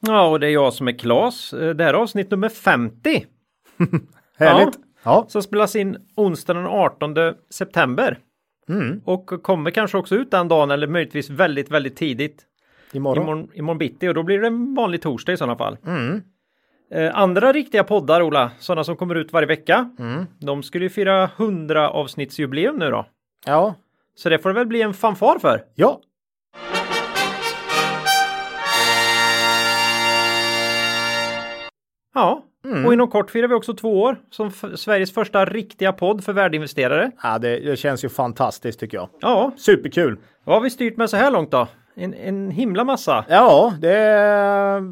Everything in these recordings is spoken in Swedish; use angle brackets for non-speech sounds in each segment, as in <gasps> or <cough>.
Ja, och det är jag som är Klas. Eh, Det här är avsnitt nummer 50. <laughs> Härligt! Ja, Som spelas in onsdagen den 18 september. Mm. Och kommer kanske också ut den dagen eller möjligtvis väldigt, väldigt tidigt. imorgon. Imorgon, imorgon bitti och då blir det en vanlig torsdag i sådana fall. Mm. Eh, andra riktiga poddar, Ola, sådana som kommer ut varje vecka. Mm. De skulle ju fira 100 avsnittsjubileum nu då. Ja. Så det får det väl bli en fanfar för. Ja. Ja, Mm. och inom kort firar vi också två år som Sveriges första riktiga podd för värdeinvesterare. ja det, det känns ju fantastiskt tycker jag. Ja, Superkul! vad har vi styrt med så här långt då? En, en himla massa. Ja, det är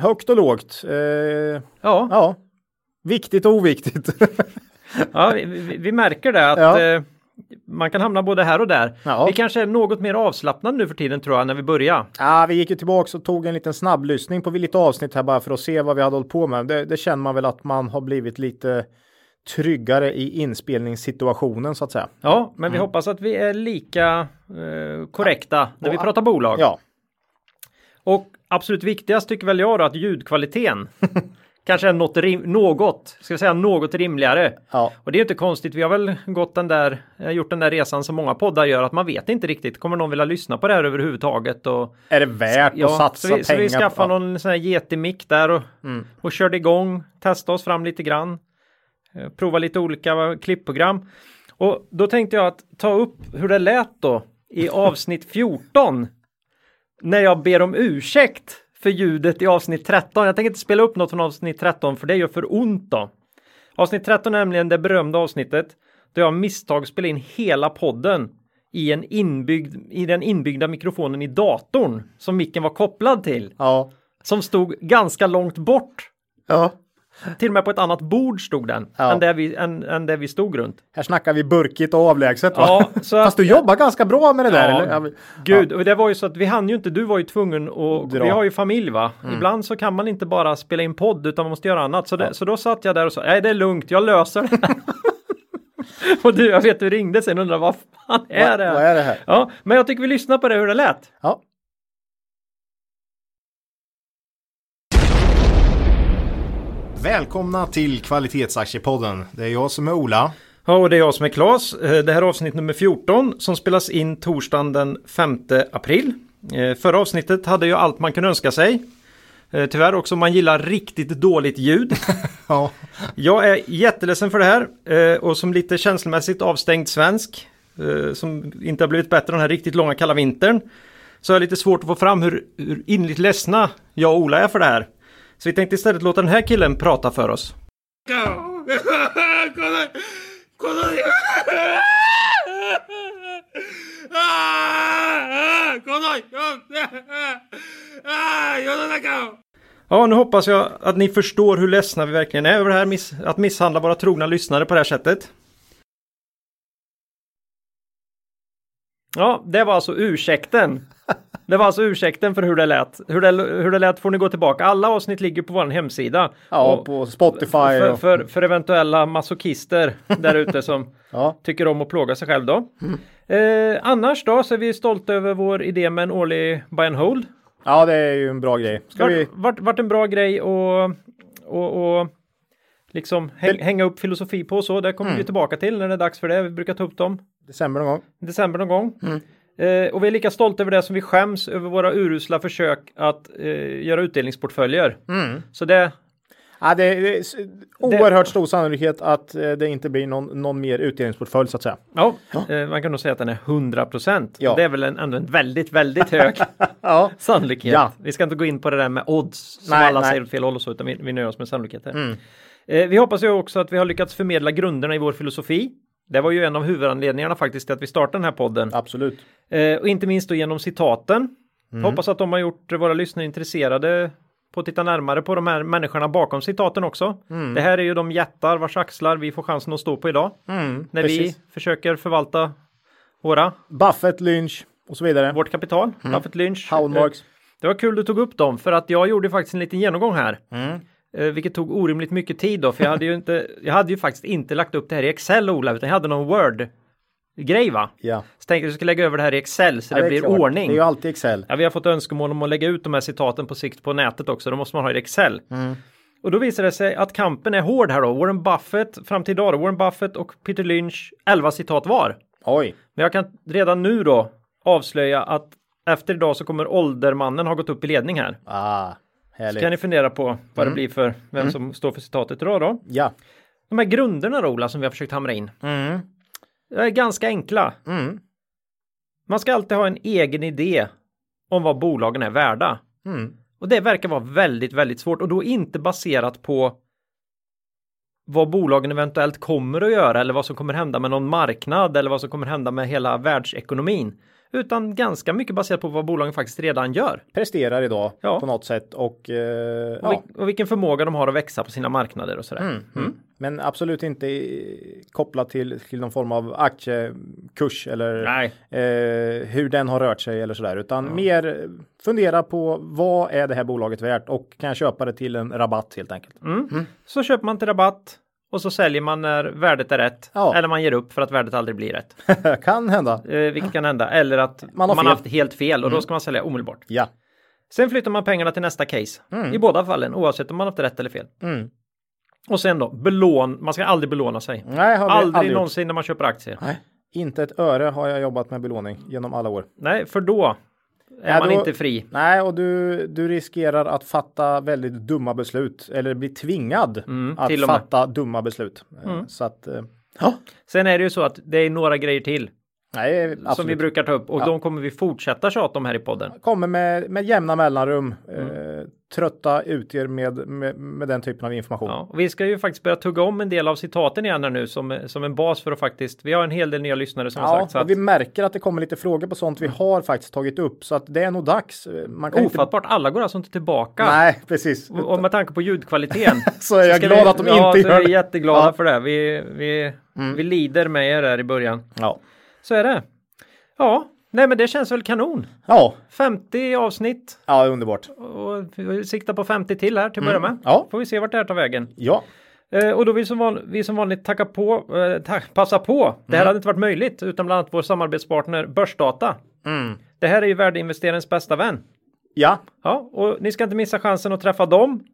högt och lågt. Eh, Ja, ja, viktigt och oviktigt. <laughs> ja vi, vi, vi märker det att Ja. eh, man kan hamna både här och där. Ja. Vi kanske är något mer avslappnade nu för tiden tror jag när vi börjar. ja, vi gick ju tillbaka och tog en liten snabblyssning på lite avsnitt här bara för att se vad vi hade hållit på med. Det, det känner man väl att man har blivit lite tryggare i inspelningssituationen så att säga. Ja, men vi hoppas att vi är lika eh, korrekta när vi pratar bolag. Ja, Och absolut viktigast tycker väl jag då att ljudkvaliteten <laughs> kanske något, rim- något, ska jag säga något rimligare. ja, Och det är inte konstigt, vi har väl gått den där, eh, gjort den där resan som många poddar gör, att man vet inte riktigt, kommer någon vilja lyssna på det här överhuvudtaget? Och, är det värt att satsa så vi, så pengar vi skaffade på? Mm. någon sån här getimik där och, och körde igång, testade oss fram lite grann, eh, prova lite olika klippprogram. Och då tänkte jag att ta upp hur det lät då i avsnitt 14 när jag ber om ursäkt för ljudet i avsnitt 13. Jag tänker inte spela upp något från avsnitt 13 för det gör för ont då. Avsnitt 13 är nämligen det berömda avsnittet då jag misstag spelade in hela podden i, en inbyggd, i den inbyggda mikrofonen i datorn som micken var kopplad till. Ja, Som stod ganska långt bort. ja. Till och med på ett annat bord stod den Ja. än, där vi, än, än där vi stod runt. Här snackar vi burkigt och avlägset va? Ja, så Fast du jobbar ganska bra med det där Ja, eller? Gud, och det var ju så att vi hann ju inte, du var ju tvungen att, Dra. Mm. vi har ju familj va? Ibland så kan man inte bara spela in podd utan man måste göra annat. Så, det, så då satt jag där och sa, nej det är lugnt, jag löser det. här." <laughs> och du, jag vet du ringde sen och undrade vad fan är Vad, det? vad är det här? Ja, men jag tycker vi lyssnar på det hur det lät. Ja. Välkomna till Kvalitetsaktiepodden. Det är jag som är Ola. Ja, och det är jag som är Klas. Eh, Det här är avsnitt nummer 14 som spelas in torsdagen den 5 april. Eh, Förra avsnittet hade ju allt man kunde önska sig. Eh, Tyvärr också om man gillar riktigt dåligt ljud. <laughs> Ja, Jag är jätteledsen för det här och som lite känslomässigt avstängd svensk som inte har blivit bättre den här riktigt långa kalla vintern så är det lite svårt att få fram hur, hur innerligt ledsna jag och Ola är för det här. Så vi tänkte istället låta den här killen prata för oss. Ja, nu hoppas jag att ni förstår hur ledsna vi verkligen är över det här miss att misshandla våra trogna lyssnare på det här sättet. Ja, det var alltså ursäkten. <laughs> Det var alltså ursäkten för hur det lät. Hur det, hur det lät får ni gå tillbaka. Alla avsnitt ligger på vår hemsida. ja Och på Spotify. för, Och, för, för eventuella masochister <laughs> där ute som ja. tycker om att plåga sig själv då. Eh, annars då så är vi stolta över vår idé med en årlig buy and hold. ja, det är ju en bra grej. Ska Vart, vi... vart, vart en bra grej och, och, och liksom häng, hänga upp filosofi på och så. Det kommer vi tillbaka till när det är dags för det. Vi brukar ta upp dem December någon gång. december någon gång. Eh, och vi är lika stolta över det som vi skäms över våra urusla försök att eh, göra utdelningsportföljer. Så det, Ja, det är, det oerhört stor sannolikhet att eh, det inte blir någon, någon mer utdelningsportfölj så att säga. ja, Eh, man kan nog säga att den är 100 procent. Ja. Det är väl en, ändå en väldigt, väldigt hög <laughs> Ja, sannolikhet. Ja. Vi ska inte gå in på det där med odds som Nej, alla nej. Mm. säger åt fel håll och så, utan vi, vi nöjer oss med sannolikheter. Eh, vi hoppas ju också att vi har lyckats förmedla grunderna i vår filosofi. Det var ju en av huvudanledningarna faktiskt till att vi startade den här podden. absolut. Eh, och inte minst då genom citaten. Mm. Hoppas att de har gjort våra lyssnare intresserade på att titta närmare på de här människorna bakom citaten också. Mm. Det här är ju de jättar vars axlar vi får chansen att stå på idag. Mm, När precis. vi försöker förvalta våra, Buffett, Lynch och så vidare. vårt kapital. Buffett Lynch. Howard Eh, Marks. Det var kul du tog upp dem för att jag gjorde faktiskt en liten genomgång här. Eh, vilket tog orimligt mycket tid då för jag hade ju inte, jag hade ju faktiskt inte lagt upp det här i Excel Ola utan jag hade någon Word grej va. Ja. Så tänkte jag att jag skulle lägga över det här i Excel så Ja, det, är blir klart. ordning. Det är ju alltid Excel. Ja, vi har fått önskemål om att lägga ut de här citaten på sikt på nätet också. Då måste man ha i Excel. Mm. Och då visar det sig att kampen är hård här då. Warren Buffett fram till idag då. Warren Buffett och Peter Lynch 11 citat var. Oj. Men jag kan redan nu då avslöja att efter idag så kommer åldermannen ha gått upp i ledning här. Ah, Så härligt. kan ni fundera på vad Mm. det blir för vem som står för citatet idag då. Ja. De här grunderna då Ola som vi har försökt hamra in. Mm. är ganska enkla. Mm. Man ska alltid ha en egen idé om vad bolagen är värda. Mm. Och det verkar vara väldigt, väldigt svårt och då inte baserat på vad bolagen eventuellt kommer att göra eller vad som kommer hända med någon marknad eller vad som kommer hända med hela världsekonomin. Utan ganska mycket baserat på vad bolagen faktiskt redan gör. Presterar idag Ja. på något sätt och, eh, Och, ja. och vilken förmåga de har att växa på sina marknader och sådär. Mm. Mm. Men absolut inte kopplat till, till någon form av aktiekurs eller eh, hur den har rört sig eller sådär. Utan mer eh, fundera på vad är det här bolaget värt och kan jag köpa det till en rabatt helt enkelt. mm. så köper man till rabatt och så säljer man när värdet är rätt. Ja. Eller man ger upp för att värdet aldrig blir rätt. <laughs> kan hända. Eh, vilket kan hända. Eller att Man man har har, fel. haft helt fel och då ska man sälja omedelbart. Ja. Sen flyttar man pengarna till nästa case. I båda fallen oavsett om man haft rätt eller fel. Mm. Och sen då belån. Man ska aldrig belåna sig. Nej, har Aldrig, aldrig gjort. någonsin när man köper aktier. Nej. Inte ett öre har jag jobbat med belåning genom alla år. Nej, för då är Ja, man då- inte fri. Nej, och du, du riskerar att fatta väldigt dumma beslut eller bli tvingad Mm, att fatta dumma beslut. Mm. Så att, eh, ja, Sen är det ju så att det är några grejer till nej, som vi absolut. brukar ta upp och Ja. de kommer vi fortsätta tjata om här i podden. Kommer med, med jämna mellanrum Mm. eh, trötta ut er med, med, med den typen av information. Ja, vi ska ju faktiskt börja tugga om en del av citaten igen här nu som, som en bas för att faktiskt. Vi har en hel del nya lyssnare som har Ja, sagt så att vi märker att det kommer lite frågor på sånt vi har faktiskt tagit upp så att det är nog dags. Man kan inte... ofattbart. Alla går alltså inte tillbaka. Nej, precis. Och och med tanke på ljudkvaliteten <laughs> Så är jag ska glad vi, att de ja, inte så är gör vi det. jätteglada Ja. för det. Vi, vi, vi lider med er där i början. Ja. Så är det. Ja, nej men det känns väl kanon. Ja, 50 avsnitt ja, underbart. och vi siktar på 50 till här till att börja med. Ja. Får vi se vart det här tar vägen. Ja, Eh, och då vill som van, vi som vanligt tacka på, eh, ta, passa på. Det här Mm. hade inte varit möjligt utan bland annat vår samarbetspartner Börsdata. Mm. Det här är ju värdeinvesterarens bästa vän. ja, Ja, och ni ska inte missa chansen att träffa dem,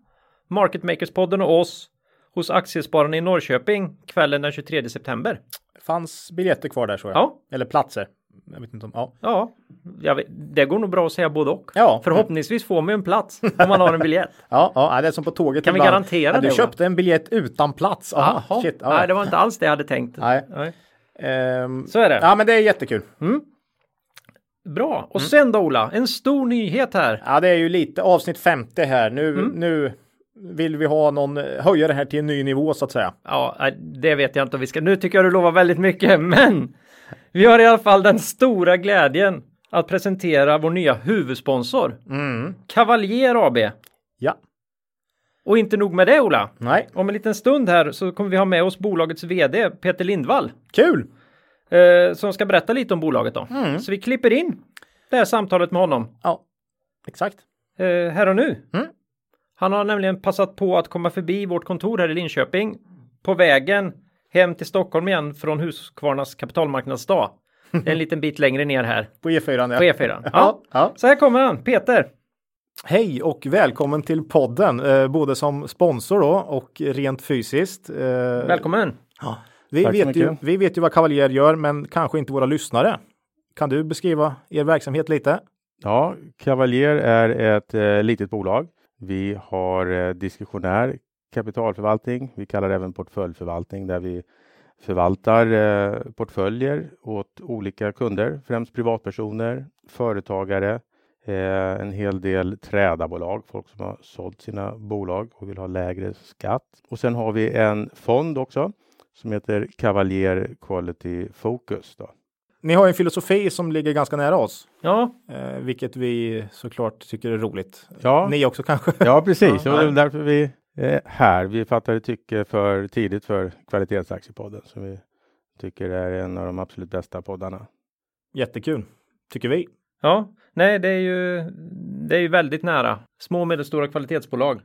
Market Makers-podden och oss hos Aktiespararna i Norrköping kvällen den 23 september. Fanns biljetter kvar där så jag. Ja. Eller platser. Jag vet inte om, ja. Ja, vet, det går nog bra att säga både och. Ja. Förhoppningsvis får man en plats om man har en biljett. <laughs> Ja, ja, det är som på tåget Kan vi ibland. garantera ja, Du det, köpte en biljett utan plats. Aha, Jaha. shit. Ja. Nej, det var inte alls det jag hade tänkt. Nej. Nej. Ehm, Så är det. Ja, men det är jättekul. Bra. Mm. Och sen då Ola, en stor nyhet här. Ja, det är ju lite avsnitt 50 här. Nu, Mm. nu vill vi ha någon, höja det här till en ny nivå så att säga. Ja, det vet jag inte om vi ska. Nu tycker jag du lovar väldigt mycket, <laughs> men vi har i alla fall den stora glädjen att presentera vår nya huvudsponsor. Mm. Cavalier AB. Ja, Och inte nog med det Ola. nej, Om en liten stund här så kommer vi ha med oss bolagets vd Peter Lindvall. kul! Eh, som ska berätta lite om bolaget då. Mm. Så vi klipper in det här samtalet med honom Ja, exakt. eh, här och nu. Mm. Han har nämligen passat på att komma förbi vårt kontor här i Linköping på vägen hem till Stockholm igen från Husqvarnas kapitalmarknadsdag. Det är en liten bit längre ner här På E4. Ja. på E4. Ja. Ja, ja. Så här kommer han, Peter. Hej och välkommen till podden, eh, både som sponsor då och rent fysiskt. Eh, Välkommen. Vi Tack så vet, ju, vi vet ju vad Cavalier gör, men kanske inte våra lyssnare. Kan du beskriva er verksamhet lite? Ja, Cavalier är ett eh, litet bolag. Vi har diskussionär diskretionär kapitalförvaltning. Vi kallar det även portföljförvaltning där vi förvaltar eh, portföljer åt olika kunder, främst privatpersoner, företagare, eh, en hel del trädabolag, folk som har sålt sina bolag och vill ha lägre skatt. Och sen har vi en fond också som heter Cavalier Quality Focus. Då. Ni har en filosofi som ligger ganska nära oss, Ja, eh, vilket vi såklart tycker är roligt. Ja, Ni också kanske? ja precis. Ja. Det är därför vi är här. Vi fattade tycke för tidigt för Kvalitetsaktiepodden som vi tycker är en av de absolut bästa poddarna. Jättekul, tycker vi. ja, nej, det är ju, det är ju väldigt nära små och medelstora kvalitetsbolag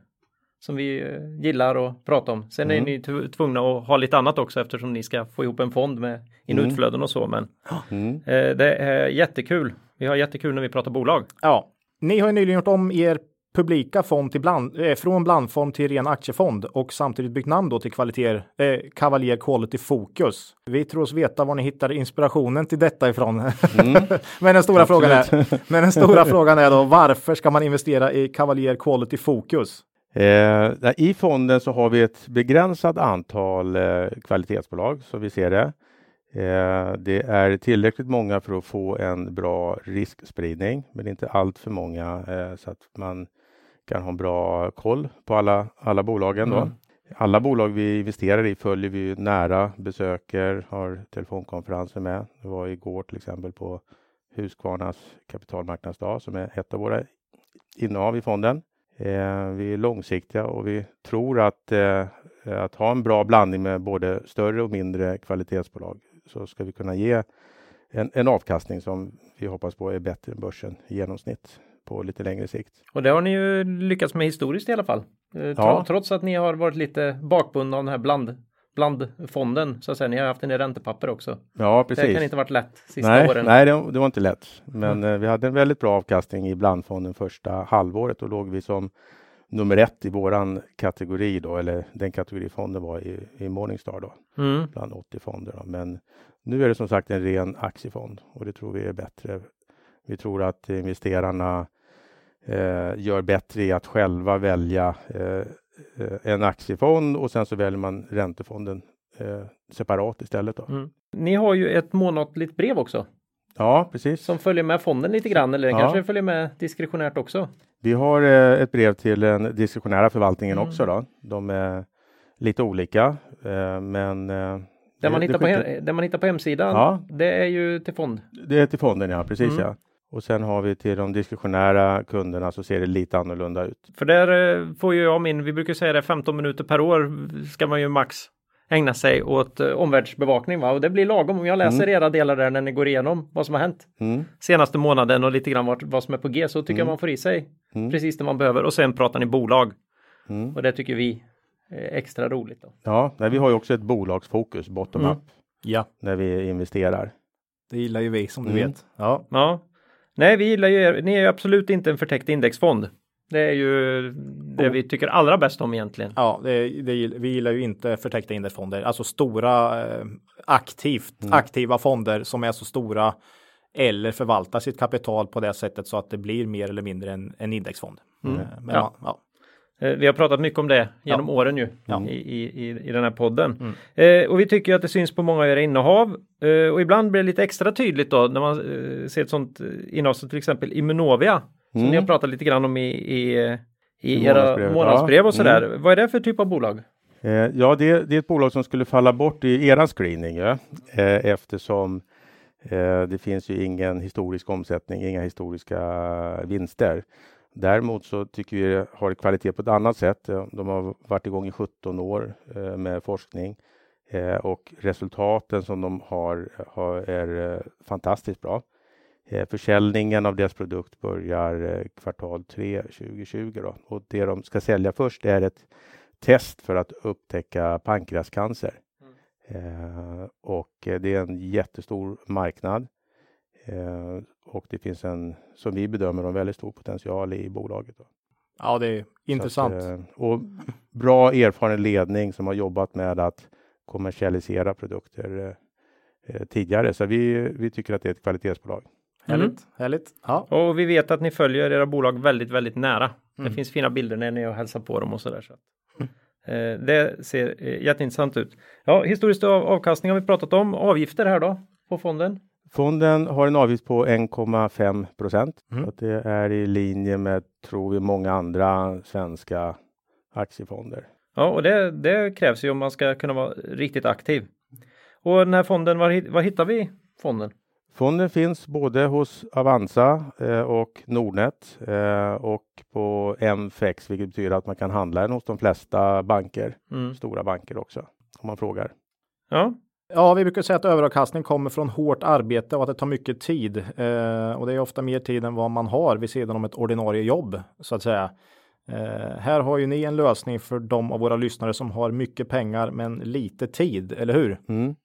som vi eh, gillar att prata om. Sen är Mm. ni tv- tvungna att ha lite annat också eftersom ni ska få ihop en fond med in och Mm. utflöden och så. Men <gasps> Mm. eh, det är jättekul. Vi har jättekul när vi pratar bolag. Ja, ni har ju nyligen gjort om er publika fond till bland, eh, från blandfond till ren aktiefond och samtidigt bytt namn då till kvaliteter, eh, Cavalier Quality Focus. Vi tror oss veta var ni hittar inspirationen till detta ifrån. <laughs> men den stora frågan är, men den stora frågan är då varför ska man investera i Cavalier Quality Focus? Eh, I fonden så har vi ett begränsat antal eh, kvalitetsbolag som vi ser det. Eh, det är tillräckligt många för att få en bra riskspridning, men inte allt för många eh, så att man kan ha en bra koll på alla, alla bolagen. Då. Mm. Alla bolag vi investerar i följer vi nära, besöker, har telefonkonferenser med. Det var igår till exempel på Husqvarnas kapitalmarknadsdag som är ett av våra innehav i fonden. Eh, vi är långsiktiga och vi tror att, eh, att ha en bra blandning med både större och mindre kvalitetsbolag så ska vi kunna ge en, en avkastning som vi hoppas på är bättre än börsen i genomsnitt på lite längre sikt. Och det har ni ju lyckats med historiskt i alla fall. Eh, Ja. Trots att ni har varit lite bakbundna av den här bland, blandfonden så att säga. Ni har haft en i räntepapper också. Ja, Det precis. kan inte varit lätt sista nej, åren. nej det, det var inte lätt. Men eh, vi hade en väldigt bra avkastning i blandfonden första halvåret. och låg vi som nummer ett i våran kategori då, eller den kategori fonden var i, i Morningstar då, Mm. bland 80 fonder. Då. Men nu är det som sagt en ren aktiefond och det tror vi är bättre. Vi tror att investerarna eh, gör bättre i att själva välja eh, en aktiefond och sen så väljer man räntefonden eh, separat istället. Då. Mm. Ni har ju ett månatligt brev också Ja, precis. som följer med fonden lite grann eller Ja. kanske följer med diskretionärt också. Vi har eh, ett brev till den diskretionära förvaltningen Mm. också. Då. De är lite olika, eh, men eh, Det man, det hittar på, skickar- he- det man hittar på hemsidan Ja. det är ju till fond. det är till fonden, ja precis Mm. ja. Och sen har vi till de diskretionära kunderna så ser det lite annorlunda ut. För där eh, får ju jag min, vi brukar säga det 15 minuter per år ska man ju max ägna sig åt eh, omvärldsbevakning va? och det blir lagom om jag läser era delar där när ni går igenom vad som har hänt Mm. senaste månaden och lite grann vad, vad som är på G så tycker jag man får i sig Mm. precis det man behöver och sen pratar ni bolag Mm. och det tycker vi är extra roligt. Då. Ja, nej, vi har ju också ett bolagsfokus, bottom Mm. up, Ja, när vi investerar. det gillar ju vi som du Mm. vet. Ja, Ja, nej, vi gillar ju er. Ni är ju absolut inte en förtäckt indexfond. Det är ju det Oh. vi tycker allra bäst om egentligen. ja det, det, vi gillar ju inte förtäckta indexfonder, alltså stora eh, aktivt Mm. aktiva fonder som är så stora eller förvaltar sitt kapital på det sättet så att det blir mer eller mindre en, en indexfond. Mm. Eh, Men Ja. ja. Ja, Eh, Vi har pratat mycket om det genom åren ju Ja. i, i, i, den här podden. Mm. Eh, och vi tycker att det syns på många av era innehav. Eh, och ibland blir det lite extra tydligt då när man eh, ser ett sånt eh, innehav som till exempel Immunovia. Som Mm. ni har pratat lite grann om i, i, i era månadsbrev ja. och sådär. Vad är det för typ av bolag? Eh, ja, det, det är ett bolag som skulle falla bort i era screening ja? eftersom det finns ju ingen historisk omsättning, inga historiska vinster. Däremot så tycker vi har kvalitet på ett annat sätt. De har varit igång i 17 år eh, med forskning eh, och resultaten som de har, är eh, fantastiskt bra. Försäljningen av deras produkt börjar kvartal 3 2020 då. och det de ska sälja först är ett test för att upptäcka pankreascancer. Eh, och det är en jättestor marknad. Eh, och det finns en, som vi bedömer, en väldigt stor potential i bolaget. Då. ja det är intressant. Att, eh, och bra erfaren ledning som har jobbat med att kommersialisera produkter eh, eh, tidigare. Så vi, vi tycker att det är ett kvalitetsbolag. Mm. Härligt, härligt. Ja. Och vi vet att ni följer era bolag väldigt, väldigt nära. Det Mm. finns fina bilder när ni hälsar på dem och sådär. Så. att, eh, det ser eh, jätteintressant ut. Ja, historiskt av, avkastning har vi pratat om. Avgifter här då på fonden? Fonden har en avgift på 1,5 procent. Mm. Det är i linje med, tror vi, många andra svenska aktiefonder. Ja, och det, det krävs ju om man ska kunna vara riktigt aktiv. Och den här fonden, var, var hittar vi fonden? Fonden finns både hos Avanza eh, och Nordnet eh, och på MFX, vilket betyder att man kan handla den hos de flesta banker, Mm. stora banker också, om man frågar. Ja, Ja, vi brukar säga att överavkastning kommer från hårt arbete och att det tar mycket tid. Eh, och det är ofta mer tid än vad man har vid sidan om ett ordinarie jobb så att säga. Eh, här har ju ni en lösning för de av våra lyssnare som har mycket pengar men lite tid, eller hur? Mm.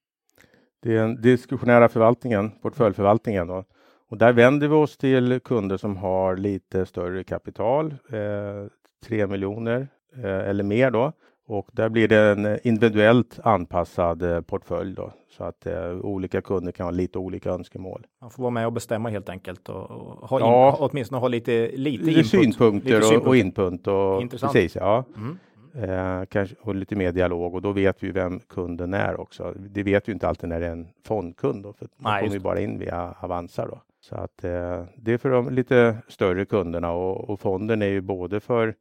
Det är den diskussionära förvaltningen, portföljförvaltningen. Då. Och där vänder vi oss till kunder som har lite större kapital, eh, 3 miljoner eh, eller mer då. Och där blir det en individuellt anpassad eh, portfölj då, så att eh, olika kunder kan ha lite olika önskemål. Man får vara med och bestämma helt enkelt och, och ha in, Ja. åtminstone ha lite, lite input. synpunkter, Lite Och, och input och Intressant. precis, ja. Mm. Eh, kanske, och lite mer dialog och då vet vi vem kunden är också. Det vet vi inte alltid när det är en fondkund då, för man kommer ju bara in via Avanza då. Så att eh, det är för de lite större kunderna och, och fonden är ju både för eh,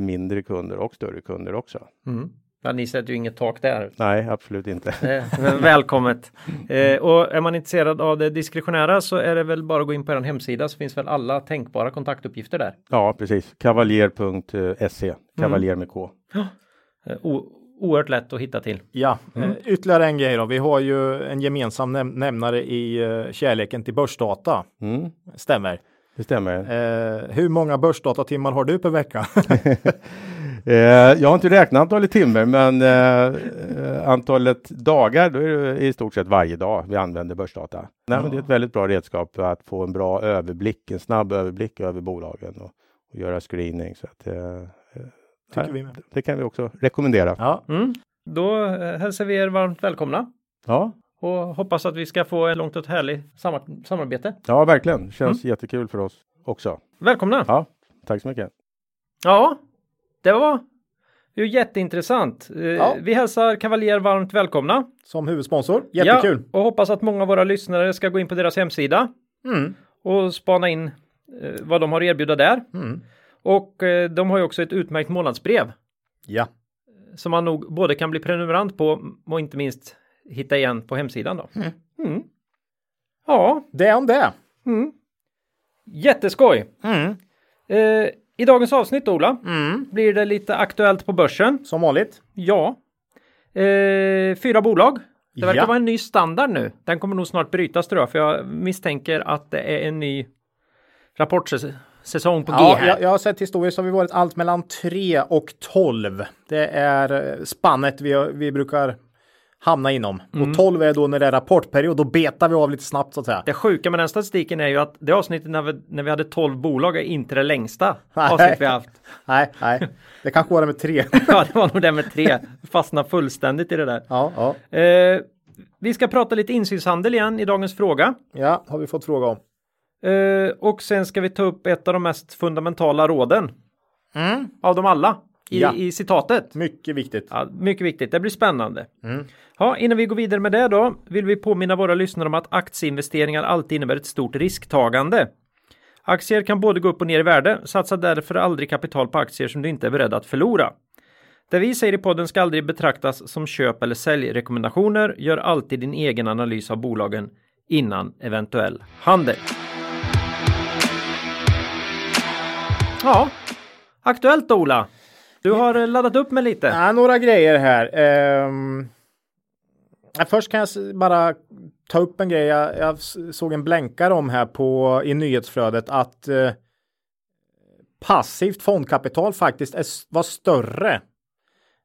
mindre kunder och större kunder också. mm. ja ni sätter ju inget tak där. Nej, absolut inte. Eh, Välkommet! Eh, och är man intresserad av det diskretionära så är det väl bara att gå in på er hemsida så finns väl alla tänkbara kontaktuppgifter där. Ja, precis. Kavaljer.se, kavaljer med K. Eh, o- oerhört lätt att hitta till. Ja, eh, ytterligare en grej då. Vi har ju en gemensam näm- nämnare i eh, kärleken till börsdata. Mm, Stämmer. Det stämmer. Eh, hur många börsdatatimmar har du per vecka? <laughs> <laughs> Eh, jag har inte räknat antalet timmar, men eh, eh, antalet dagar, då är det i stort sett varje dag vi använder börsdata. Nej, men det är ett väldigt bra redskap för att få en bra överblick, en snabb överblick över bolagen och, och göra screening. Så att, eh, eh, vi med. Det kan vi också rekommendera. Ja, Mm. Då eh, hälsar vi er varmt välkomna Ja, och hoppas att vi ska få ett långt och härligt samar- samarbete. ja verkligen. Känns jättekul för oss också. Välkomna! Ja, tack så mycket. Ja, det var ju jätteintressant. Eh, Ja. Vi hälsar Kavaljer varmt välkomna. som huvudsponsor. Jättekul. Ja, och hoppas att många av våra lyssnare ska gå in på deras hemsida Mm. och spana in eh, vad de har att erbjuda där. Mm. Och eh, de har ju också ett utmärkt månadsbrev Ja. som man nog både kan bli prenumerant på och inte minst hitta igen på hemsidan då. Mm. Ja, Det om det. mm. jätteskoj. Mm. Eh, I dagens avsnitt Ola Mm. blir det lite aktuellt på börsen. Som vanligt. Ja. Eh, fyra bolag. Det verkar Ja. vara en ny standard nu. Den kommer nog snart brytas tror jag, för jag misstänker att det är en ny rapportsäsong på G Ja, här. jag, jag har sett historiskt har vi varit allt mellan 3 och 12. Det är eh, spannet vi, vi brukar hamna inom. Mm. Och 12 är då när det är rapportperiod. Då betar vi av lite snabbt så att säga. Det sjuka med den statistiken är ju att det avsnittet när vi, när vi hade 12 bolag är inte det längsta Nej. avsnitt vi haft. <laughs> Nej, nej. Det kanske var det med 3. <laughs> Ja, det var nog det med tre. Fastna fullständigt i det där. ja, ja. Eh, vi ska prata lite insynshandel igen i dagens fråga. ja, har vi fått fråga om. Eh, och sen ska vi ta upp ett av de mest fundamentala råden. Av dem alla. I, Ja. i citatet. Mycket viktigt. Ja, mycket viktigt, det blir spännande. Ja, innan vi går vidare med det då vill vi påminna våra lyssnare om att aktieinvesteringar alltid innebär ett stort risktagande. Aktier kan både gå upp och ner i värde, satsa därför aldrig kapital på aktier som du inte är beredd att förlora. Det vi säger i podden ska aldrig betraktas som köp eller säljrekommendationer. Gör alltid din egen analys av bolagen innan eventuell handel. Ja, aktuellt Ola. Du har eh, laddat upp med lite. Ja, några grejer här. Ja, först kan jag bara ta upp en grej. Jag, jag såg en blänkare om här på i nyhetsflödet att eh, passivt fondkapital faktiskt är, var större.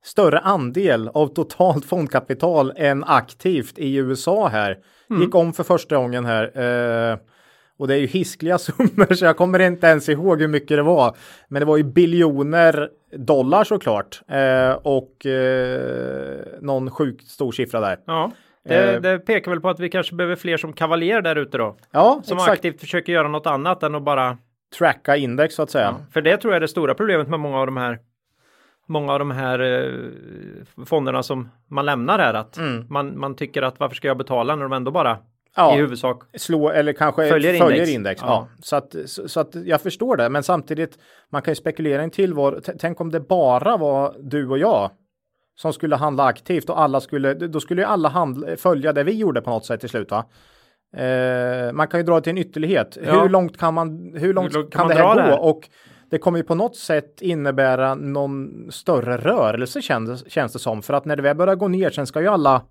Större andel av totalt fondkapital än aktivt i USA här. Gick om för första gången här. Eh, och det är ju hiskliga <laughs> summor så jag kommer inte ens ihåg hur mycket det var. Men det var ju biljoner dollar såklart. Eh, och eh, någon sjukt stor siffra där. Ja, det, Eh. det pekar väl på att vi kanske behöver fler som kavaljer där ute då. Ja, Som exakt. aktivt försöker göra något annat än att bara... Tracka index så att säga. För det tror jag är det stora problemet med många av de här Många av de här eh, fonderna som man lämnar här att man, man tycker att varför ska jag betala när de ändå bara Ja. i huvudsak slå eller kanske Följer följer, index. index. Ja. Ja. Så, att, så, så att jag förstår det. Men samtidigt, man kan ju spekulera en tillvaro. T- Tänk om det bara var du och jag som skulle handla aktivt och alla skulle, då skulle ju alla handla, följa det vi gjorde på något sätt till slut. Va? Eh, man kan ju dra till en ytterlighet. Ja. Hur långt kan man, hur långt långt kan kan, det här gå? det här? Och det kommer ju på något sätt innebära någon större rörelse känns, känns det som. För att när det väl börjar gå ner sen ska ju alla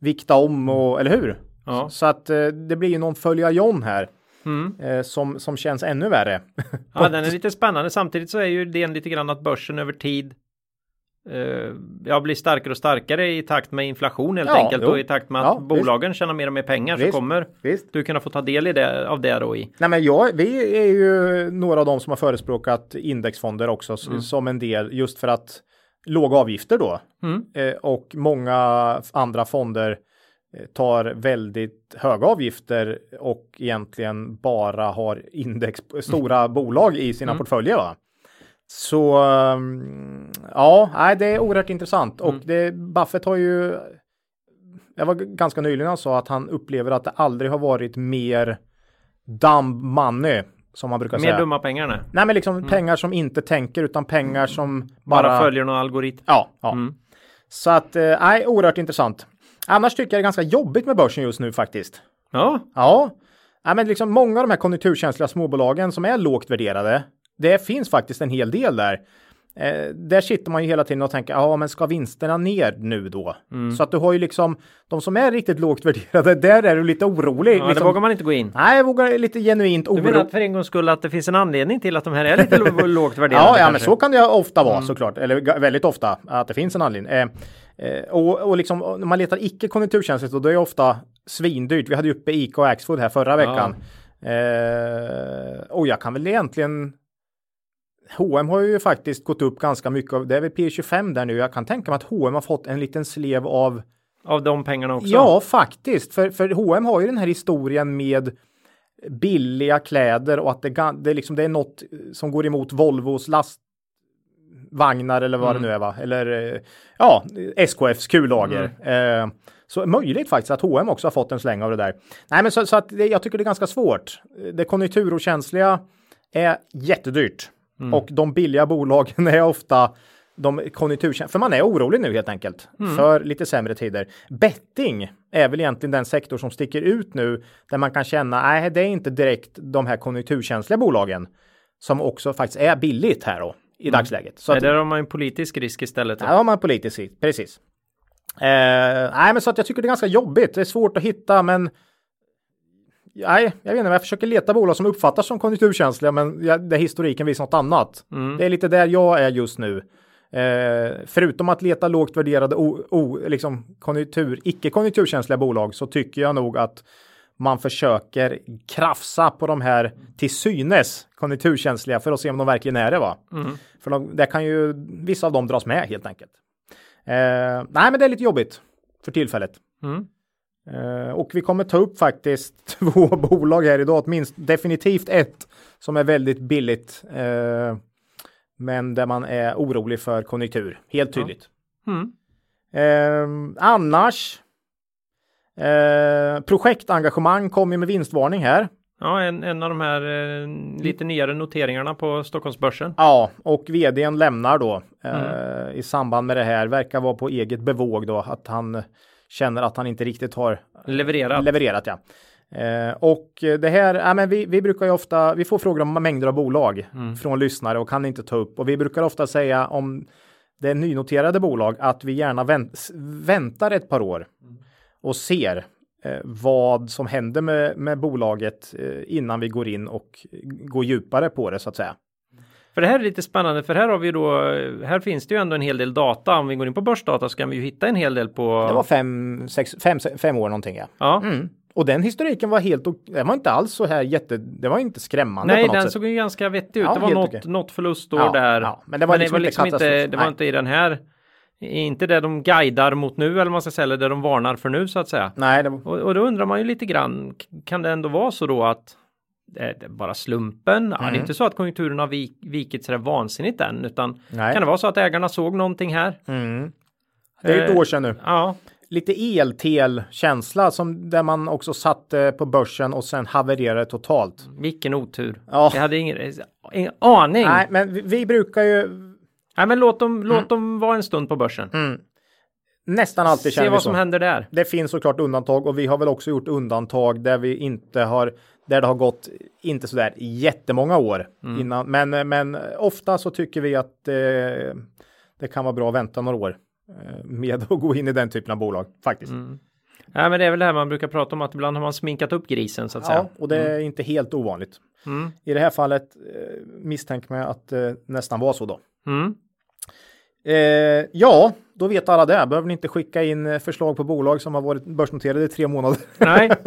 vikta om och, eller hur? Ja. Så att eh, det blir ju någon följa John här. Mm. Eh, som, som känns ännu värre. <laughs> Ja, den är lite spännande. Samtidigt så är ju idén lite grann att börsen över tid eh, ja, blir starkare och starkare i takt med inflation helt Ja, enkelt jo. och i takt med att Ja, bolagen tjänar mer och mer pengar så Visst. kommer Visst. du kunna få ta del i det, av det då i. Nej men jag, vi är ju några av dem som har förespråkat indexfonder också s- som en del just för att låga avgifter då. Mm. Eh, och många andra fonder tar väldigt höga avgifter och egentligen bara har index, stora bolag i sina portföljer. Va? Så um, ja, nej, det är oerhört intressant och det, Buffett har ju jag var ganska nyligen han sa att han upplever att det aldrig har varit mer dumb money som man brukar Mer säga. dumma pengar nu. Nej men liksom pengar som inte tänker utan pengar som Bara, bara, följer någon algoritm. Ja, ja. Mm. Så att, eh, nej, oerhört intressant. Annars tycker jag det är ganska jobbigt med börsen just nu faktiskt. Ja, Ja, nej, men liksom många av de här konjunkturkänsliga småbolagen som är lågt värderade, det finns faktiskt en hel del där. Eh, där sitter man ju hela tiden och tänker, ja men ska vinsterna ner nu då? Mm. Så att du har ju liksom, de som är riktigt lågt värderade, där är du lite orolig. ja liksom, det vågar man inte gå in. Nej, jag vågar lite genuint Du menar oro. för en gångs skull att det finns en anledning till att de här är lite <laughs> lågt värderade? Ja, ja men så kan det ofta vara såklart, eller väldigt ofta, att det finns en anledning. Eh, eh, och, och liksom, när man letar icke konjunkturkänsligt, och då är det ofta svindyrt. Vi hade ju uppe Ica och Axfood här förra veckan. Eh, och jag kan väl egentligen H&M har ju faktiskt gått upp ganska mycket. Det är väl P25 där nu. Jag kan tänka mig att H&M har fått en liten slev av Av de pengarna också? Ja, faktiskt. För, för H&M har ju den här historien med billiga kläder och att det, det, liksom, det är något som går emot Volvos lastvagnar eller vad det nu är va? Eller eh, ja, SKFs kullager. Eh, så möjligt faktiskt att H&M också har fått en släng av det där. Nej, men så, så att det, jag tycker det är ganska svårt. Det konjunkturokänsliga är jättedyrt och de billiga bolagen <laughs> är ofta de konjunkturkänsliga, för man är orolig nu helt enkelt för lite sämre tider. Betting är väl egentligen den sektor som sticker ut nu där man kan känna, nej, det är inte direkt de här konjunkturkänsliga bolagen som också faktiskt är billigt här då i dagsläget. Så Nej, att, där har man en politisk risk istället. då. Ja, har man politiskt sikt, precis. Eh, nej, men så att jag tycker det är ganska jobbigt. Det är svårt att hitta, men Nej, jag vet inte, jag försöker leta bolag som uppfattas som konjunkturkänsliga, men där historiken visar något annat. Det är lite där jag är just nu. Eh, förutom att leta lågt värderade, o, o, liksom konjunktur, icke konjunkturkänsliga bolag, så tycker jag nog att man försöker krafsa på de här till synes konjunkturkänsliga för att se om de verkligen är det. Va? För de, där kan ju vissa av dem dras med helt enkelt. Eh, nej, men det är lite jobbigt för tillfället. Mm. Eh, och vi kommer ta upp faktiskt <laughs> två bolag här idag, åtminstone definitivt ett som är väldigt billigt. Eh, men där man är orolig för konjunktur, helt tydligt. Mm. Eh, annars, eh, projektengagemang kommer med vinstvarning här. Ja, en, en av de här eh, lite nyare noteringarna på Stockholmsbörsen. Ja, och vdn lämnar då eh, i samband med det här. Verkar vara på eget bevåg då att han känner att han inte riktigt har Levererat. levererat. Ja. Eh, och det här, ja, men vi, vi brukar ju ofta, vi får frågor om mängder av bolag från lyssnare och kan inte ta upp. Och vi brukar ofta säga om det är nynoterade bolag att vi gärna vänt, väntar ett par år och ser eh, vad som händer med, med bolaget eh, innan vi går in och går djupare på det så att säga. För det här är lite spännande för här har vi då, här finns det ju ändå en hel del data. Om vi går in på börsdata så kan vi ju hitta en hel del på. Det var fem, sex, fem, fem år någonting ja. Ja. Mm. Och den historiken var helt, den var inte alls så här jätte, det var inte skrämmande Nej, på något den sätt. såg ju ganska vettig ut. Ja, det var något, okej. något förlustår Ja, där. ja, men det var liksom inte inte, katastrof. det var Nej. inte i den här, inte det de guidar mot nu eller vad man ska säga, eller det de varnar för nu så att säga. Nej, det Och, och då undrar man ju lite grann, kan det ändå vara så då att det bara slumpen? Ja, det Mm. är inte så att konjunkturen har vik, vikit sådär vansinnigt än, utan Nej. kan det vara så att ägarna såg någonting här? Mm. Det är ett Eh, år sedan nu. Ja, Lite eltel-känsla som där man också satte på börsen och sen havererade totalt. vilken otur. Ja. Jag hade ingen, ingen aning. Nej, men vi, vi brukar ju Nej, men låt dem, Mm. låt dem vara en stund på börsen. Nästan alltid känner Se vad så. som händer där. Det finns såklart undantag och vi har väl också gjort undantag där vi inte har där det har gått inte sådär jättemånga år innan. Men, men ofta så tycker vi att eh, det kan vara bra att vänta några år eh, med att gå in i den typen av bolag faktiskt. Nej, men det är väl det här man brukar prata om att ibland har man sminkat upp grisen så att Ja, säga. och det är inte helt ovanligt. Mm. I det här fallet eh, misstänker man att det nästan var så då. Eh, ja, då vet alla det. Behöver ni inte skicka in eh, förslag på bolag som har varit börsnoterade i tre månader. Nej, <laughs>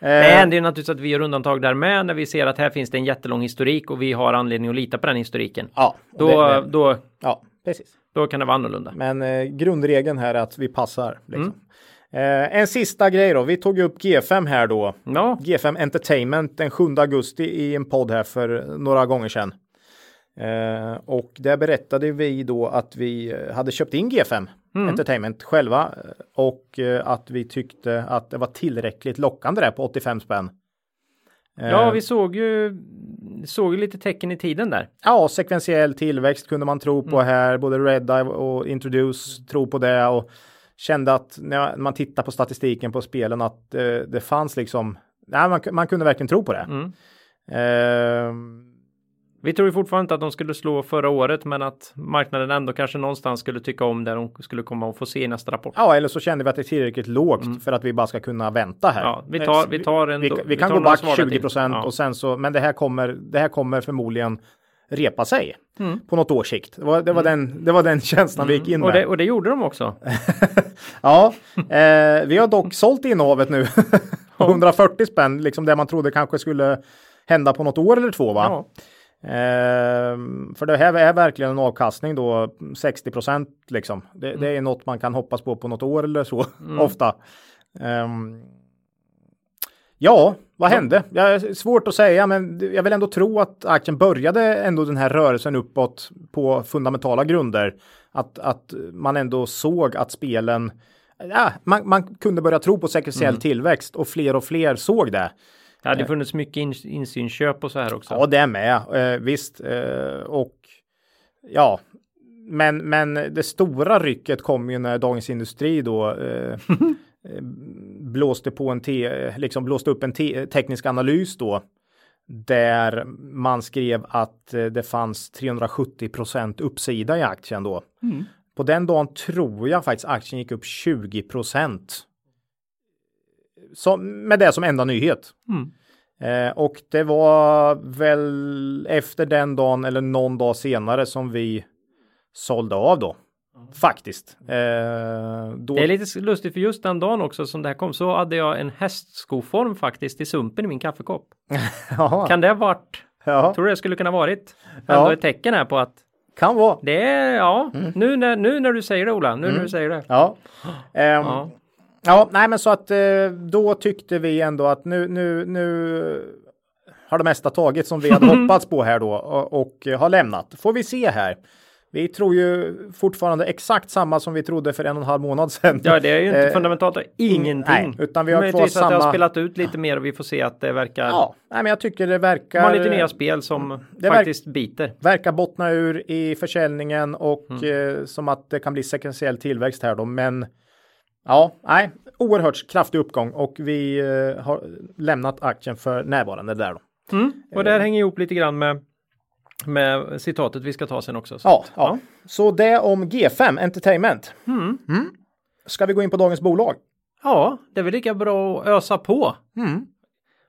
Eh, men det är naturligtvis att vi gör undantag där med när vi ser att här finns det en jättelång historik och vi har anledning att lita på den historiken. ja, Då, det- det- då, ja, precis. då kan det vara annorlunda. Men eh, grundregeln här är att vi passar. Liksom. Mm. Eh, en sista grej då. Vi tog upp G5 här då. Ja, G5 Entertainment den 7 augusti i en podd här för några gånger sedan. Eh, och där berättade vi då att vi eh, hade köpt in G5 Mm. Entertainment själva eh, och att vi tyckte att det var tillräckligt lockande där på 85 spänn. Eh, ja, vi såg ju, såg ju lite tecken i tiden där. Ja, sekventiell tillväxt kunde man tro Mm. på här. Både Redeye och Introduce tror på det och kände att när man tittar på statistiken på spelen att eh, det fanns liksom. Nej, man, man kunde verkligen tro på det. Mm. Vi tror ju fortfarande inte att de skulle slå förra året, men att marknaden ändå kanske någonstans skulle tycka om det de skulle komma och få se i nästa rapport. ja, eller så kände vi att det är tillräckligt lågt för att vi bara ska kunna vänta här. Mm. Ja, vi tar- vi tar en- vi, vi, vi kan gå back svaga 20 till. procent Ja. och sen så, men det här kommer, det här kommer förmodligen repa sig Mm. på något års sikt. Det var, det var, den, det var den <laughs> känslan vi gick in Och med. det, och det gjorde de också. <laughs> Ja, eh, vi har dock sålt innehavet nu. 140 <laughs> spänn, liksom det man trodde kanske skulle hända på något år eller två va? Ja. Eh, för det här är verkligen en avkastning då 60 procent liksom. Det, det är något man kan hoppas på på något år eller så <laughs> ofta. Ehm, ja, vad hände? Ja, svårt att säga, men jag vill ändå tro att aktien började ändå den här rörelsen uppåt på fundamentala grunder. Att, att man ändå såg att spelen, ja, man, man kunde börja tro på sekventiell tillväxt och fler och fler såg det. Det hade funnits mycket in, insynsköp och så här också. Ja, det är med. Eh, visst. Eh, och ja, men, men det stora rycket kom ju när Dagens Industri då eh, <laughs> eh, blåste på en te, liksom blåste upp en te, teknisk analys då. Där man skrev att eh, det fanns 370 procent uppsida i aktien då. På den dagen tror jag faktiskt aktien gick upp 20 procent. Med det som enda nyhet. Mm. Eh, och det var väl efter den dagen eller någon dag senare som vi sålde av då. Faktiskt. Eh, då, Det är lite lustigt för just den dagen också som det här kom så hade jag en hästskoform faktiskt i sumpen i min kaffekopp. <laughs> Kan det ha varit? ja, Tror du det skulle kunna varit? Ja. Ändå ett tecken här på att kan vara. det är, ja, Mm. nu, när, nu när du säger det Ola, nu när du säger det. Ja. Ehm, Ja. Ja, nej men så att eh, då tyckte vi ändå att nu, nu, nu har det mesta tagit som vi hade <laughs> hoppats på här då och, och har lämnat. Får vi se här. Vi tror ju fortfarande exakt samma som vi trodde för en och en halv månad sedan. Ja, det är ju inte Eh, fundamentalt ingenting. nej, utan vi har kvar Möjligtvis att det har samma- spelat ut lite mer och vi får se att det verkar Ja, nej, men jag tycker det de verkar. har lite nya spel som verk- faktiskt biter. verkar bottna ur i försäljningen och Mm. eh, som att det kan bli sekventiell tillväxt här då. Men ja, nej, oerhört kraftig uppgång och vi eh, har lämnat aktien för närvarande där då. Mm. Och det här hänger ihop lite grann med, med citatet vi ska ta sen också. Så. Ja, ja. så det om G5 Entertainment. Mm. Mm. Ska vi gå in på dagens bolag? ja, det är väl lika bra att ösa på. Mm.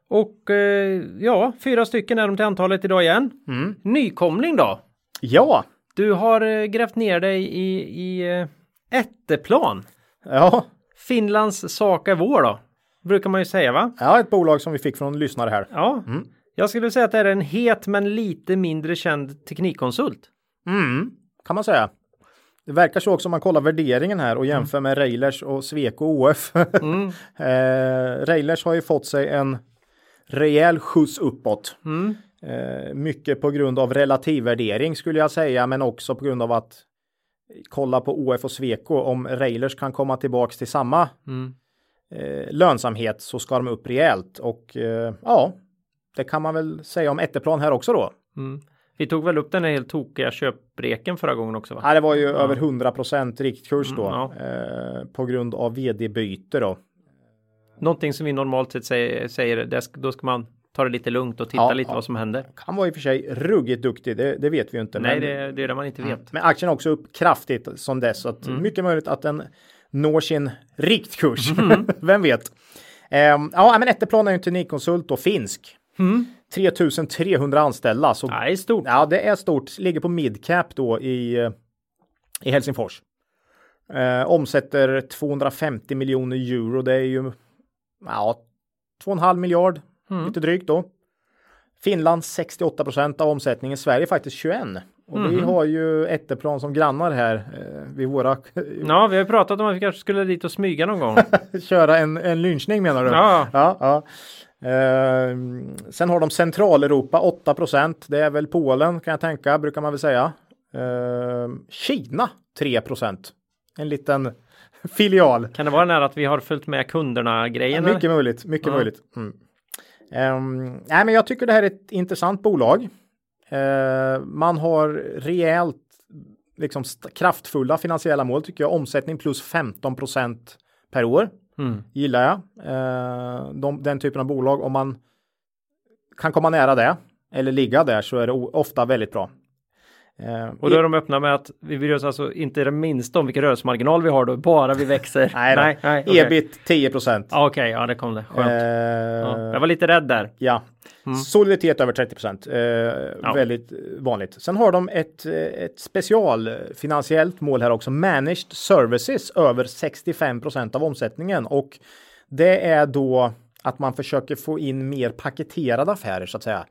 Och eh, ja, fyra stycken är de till antalet idag igen. Mm. Nykomling då? Ja, Du har eh, grävt ner dig i, i eh, Ätteplan. Ja, Finlands sak är vår då. Brukar man ju säga va? ja, ett bolag som vi fick från lyssnare här. Ja. Jag skulle säga att det är en het men lite mindre känd teknikkonsult. Mm, kan man säga. Det verkar så också om man kollar värderingen här och jämför med Railers och Sweco OF. <laughs> Mm. eh, Railers har ju fått sig en rejäl skjuts uppåt. Mm. Eh, mycket på grund av relativvärdering skulle jag säga, men också på grund av att kolla på OF och Sweco. Om Railers kan komma tillbaks till samma Mm. eh, lönsamhet så ska de upp rejält och eh, ja, det kan man väl säga om Etteplan här också då. Mm. Vi tog väl upp den här helt tokiga köpreken förra gången också va? Ja, det var ju över 100% riktkurs då Mm, ja. eh, på grund av vd-byte då. Någonting som vi normalt sett säger, säger då ska man ta det lite lugnt och titta Ja, lite ja. vad som händer. Han var i och för sig ruggigt duktig, det, det vet vi ju inte. Nej, men, det, det är det man inte vet. men aktien är också upp kraftigt som dess, så att Mm. mycket möjligt att den når sin riktkurs. <laughs> Mm. <laughs> Vem vet? Ehm, ja, men Etteplan är ju en teknikkonsult och finsk. Mm. 3300 anställda. Så Nej, stort. Ja, det är stort. Ligger på midcap då i, i Helsingfors. Eh, omsätter 250 miljoner euro. Det är ju ja, 2,5 miljard, lite drygt då. Finland 68 procent av omsättningen. Sverige faktiskt 21. Och vi har ju Etteplan som grannar här eh, vid våra Ja, vi har pratat om att vi kanske skulle dit och smyga någon gång. <laughs> köra en, en lynchning menar du? Ja. ja, ja. Eh, sen har de Centraleuropa 8% Det är väl Polen kan jag tänka, brukar man väl säga. Eh, Kina 3% En liten <laughs> filial. Kan det vara här att vi har följt med kunderna grejen? eller? Mycket möjligt, mycket Ja. möjligt. Mm. Ehm, nej, men jag tycker det här är ett intressant bolag. Eh, man har rejält liksom kraftfulla finansiella mål tycker jag. Omsättning plus 15% per år. Mm. Gillar jag. Eh, de, den typen av bolag, om man kan komma nära det eller ligga där så är det ofta väldigt bra. Eh, Och då är de öppna med att vi bryr oss alltså inte det minsta om vilken rörelsemarginal vi har då, bara vi växer. <laughs> nej, nej, nej okej. Ebit 10 procent. Ja, Okej, ja det kom det. Skönt. Eh, ja. Jag var lite rädd där. Ja, soliditet över 30 procent. Eh, Väldigt vanligt. Sen har de ett, eh, ett specialfinansiellt mål här också. Managed services över 65 procent av omsättningen. Och det är då att man försöker få in mer paketerade affärer så att säga.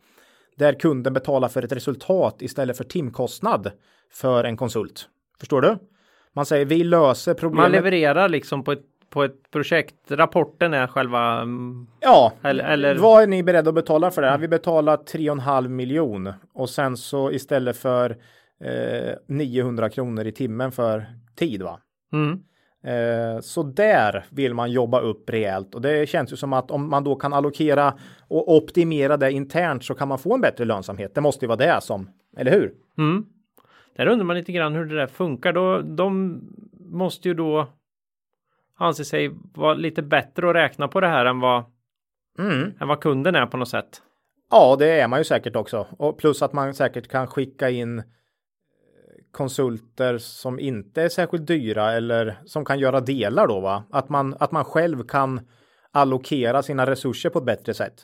Där kunden betalar för ett resultat istället för timkostnad för en konsult. Förstår du? Man säger vi löser Man problemet. levererar liksom på ett, på ett projekt. Rapporten är själva... mm, Ja, Eller- eller- vad är ni beredda att betala för det? här? Vi betalar 3,5 miljon och sen så istället för eh, 900 kronor i timmen för tid va? Mm. Eh, så där vill man jobba upp rejält och det känns ju som att om man då kan allokera och optimera det internt så kan man få en bättre lönsamhet. Det måste ju vara det som, eller hur? Mm. Där undrar man lite grann hur det där funkar. Då, de måste ju då anse sig vara lite bättre att räkna på det här än vad, Mm. än vad kunden är på något sätt. Ja, det är man ju säkert också. Och plus att man säkert kan skicka in konsulter som inte är särskilt dyra eller som kan göra delar då va? Att man, att man själv kan allokera sina resurser på ett bättre sätt.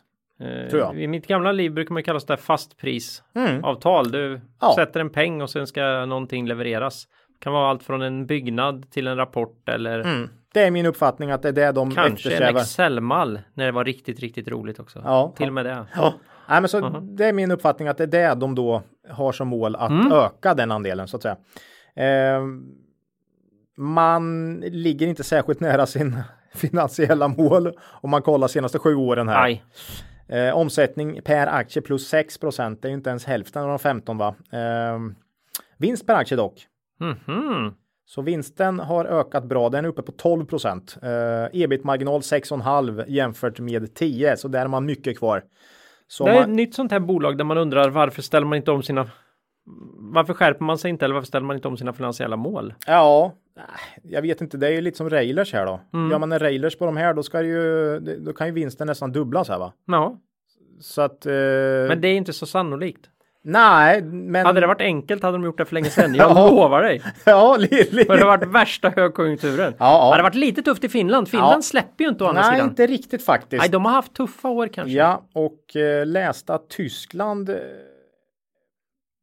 Eh, Tror jag. I mitt gamla liv brukar man kalla det fastprisavtal. Du Mm. Ja. sätter en peng och sen ska någonting levereras. Det kan vara allt från en byggnad till en rapport eller Mm. Det är min uppfattning att det är det de kanske en eftersträvar. Excel-mall när det var riktigt, riktigt roligt också. Ja. Till och med det. Ja, Nej, men så det är min uppfattning att det är det de då har som mål att Mm. öka den andelen så att säga. Eh, man ligger inte särskilt nära sin <laughs> finansiella mål om man kollar senaste sju åren här. Aj. Eh, omsättning per aktie plus 6 procent. Det är ju inte ens hälften av de 15 va. Eh, vinst per aktie dock. Mhm. Så vinsten har ökat bra. Den är uppe på 12 procent. Eh, ebit-marginal 6,5 jämfört med 10. Så där är man mycket kvar. Så Det är ett man, nytt sånt här bolag där man undrar varför ställer man inte om sina varför skärper man sig inte eller varför ställer man inte om sina finansiella mål? ja, jag vet inte. Det är ju lite som railers här då. Mm. Gör man en railers på de här då ska ju, då kan ju vinsten nästan dubblas här va. Ja, Så att. Eh, men det är inte så sannolikt. Nej, men. Hade det varit enkelt hade de gjort det för länge sedan. Jag <laughs> Ja. lovar dig. ja, li, li. För det har varit värsta högkonjunkturen. Ja, ja. Det hade varit lite tufft i Finland. Finland Ja. släpper ju inte å andra Nej, sidan. inte riktigt faktiskt. Nej, de har haft tuffa år kanske. Ja, och eh, läste att Tyskland eh,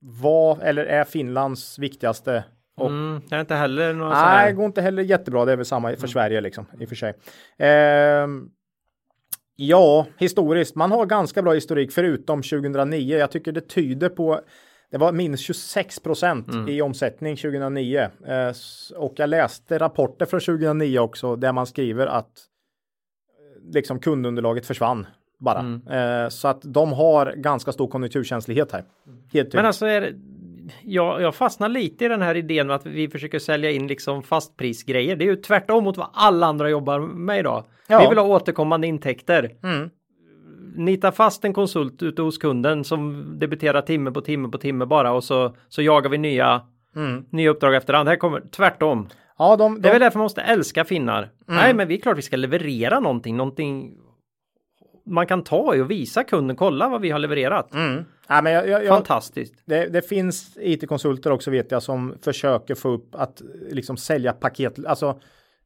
var eller är Finlands viktigaste. Och, Mm, det är inte heller några nej, det går inte heller jättebra. Det är väl samma för Sverige liksom i och för sig. Ehm, ja, historiskt. Man har ganska bra historik förutom 2009. Jag tycker det tyder på det var minst 26 procent i omsättning 2009 eh, och jag läste rapporter från 2009 också där man skriver att eh, liksom kundunderlaget försvann bara. Eh, så att de har ganska stor konjunkturkänslighet här. Helt Men tydligt. alltså är. Jag, jag fastnar lite i den här idén med att vi försöker sälja in liksom fastprisgrejer. Det är ju tvärtom mot vad alla andra jobbar med idag. Ja. Vi vill ha återkommande intäkter. Mm. nita fast en konsult ute hos kunden som debiterar timme på timme på timme bara och så, så jagar vi nya, nya uppdrag efterhand. Här kommer tvärtom. Ja, de, Det är de, väl därför man måste älska finnar. Nej, men vi är klart vi ska leverera någonting, någonting man kan ta i och visa kunden, kolla vad vi har levererat. ja, men jag, jag, Fantastiskt. det, det finns IT-konsulter också vet jag som försöker få upp att liksom sälja paket. Alltså,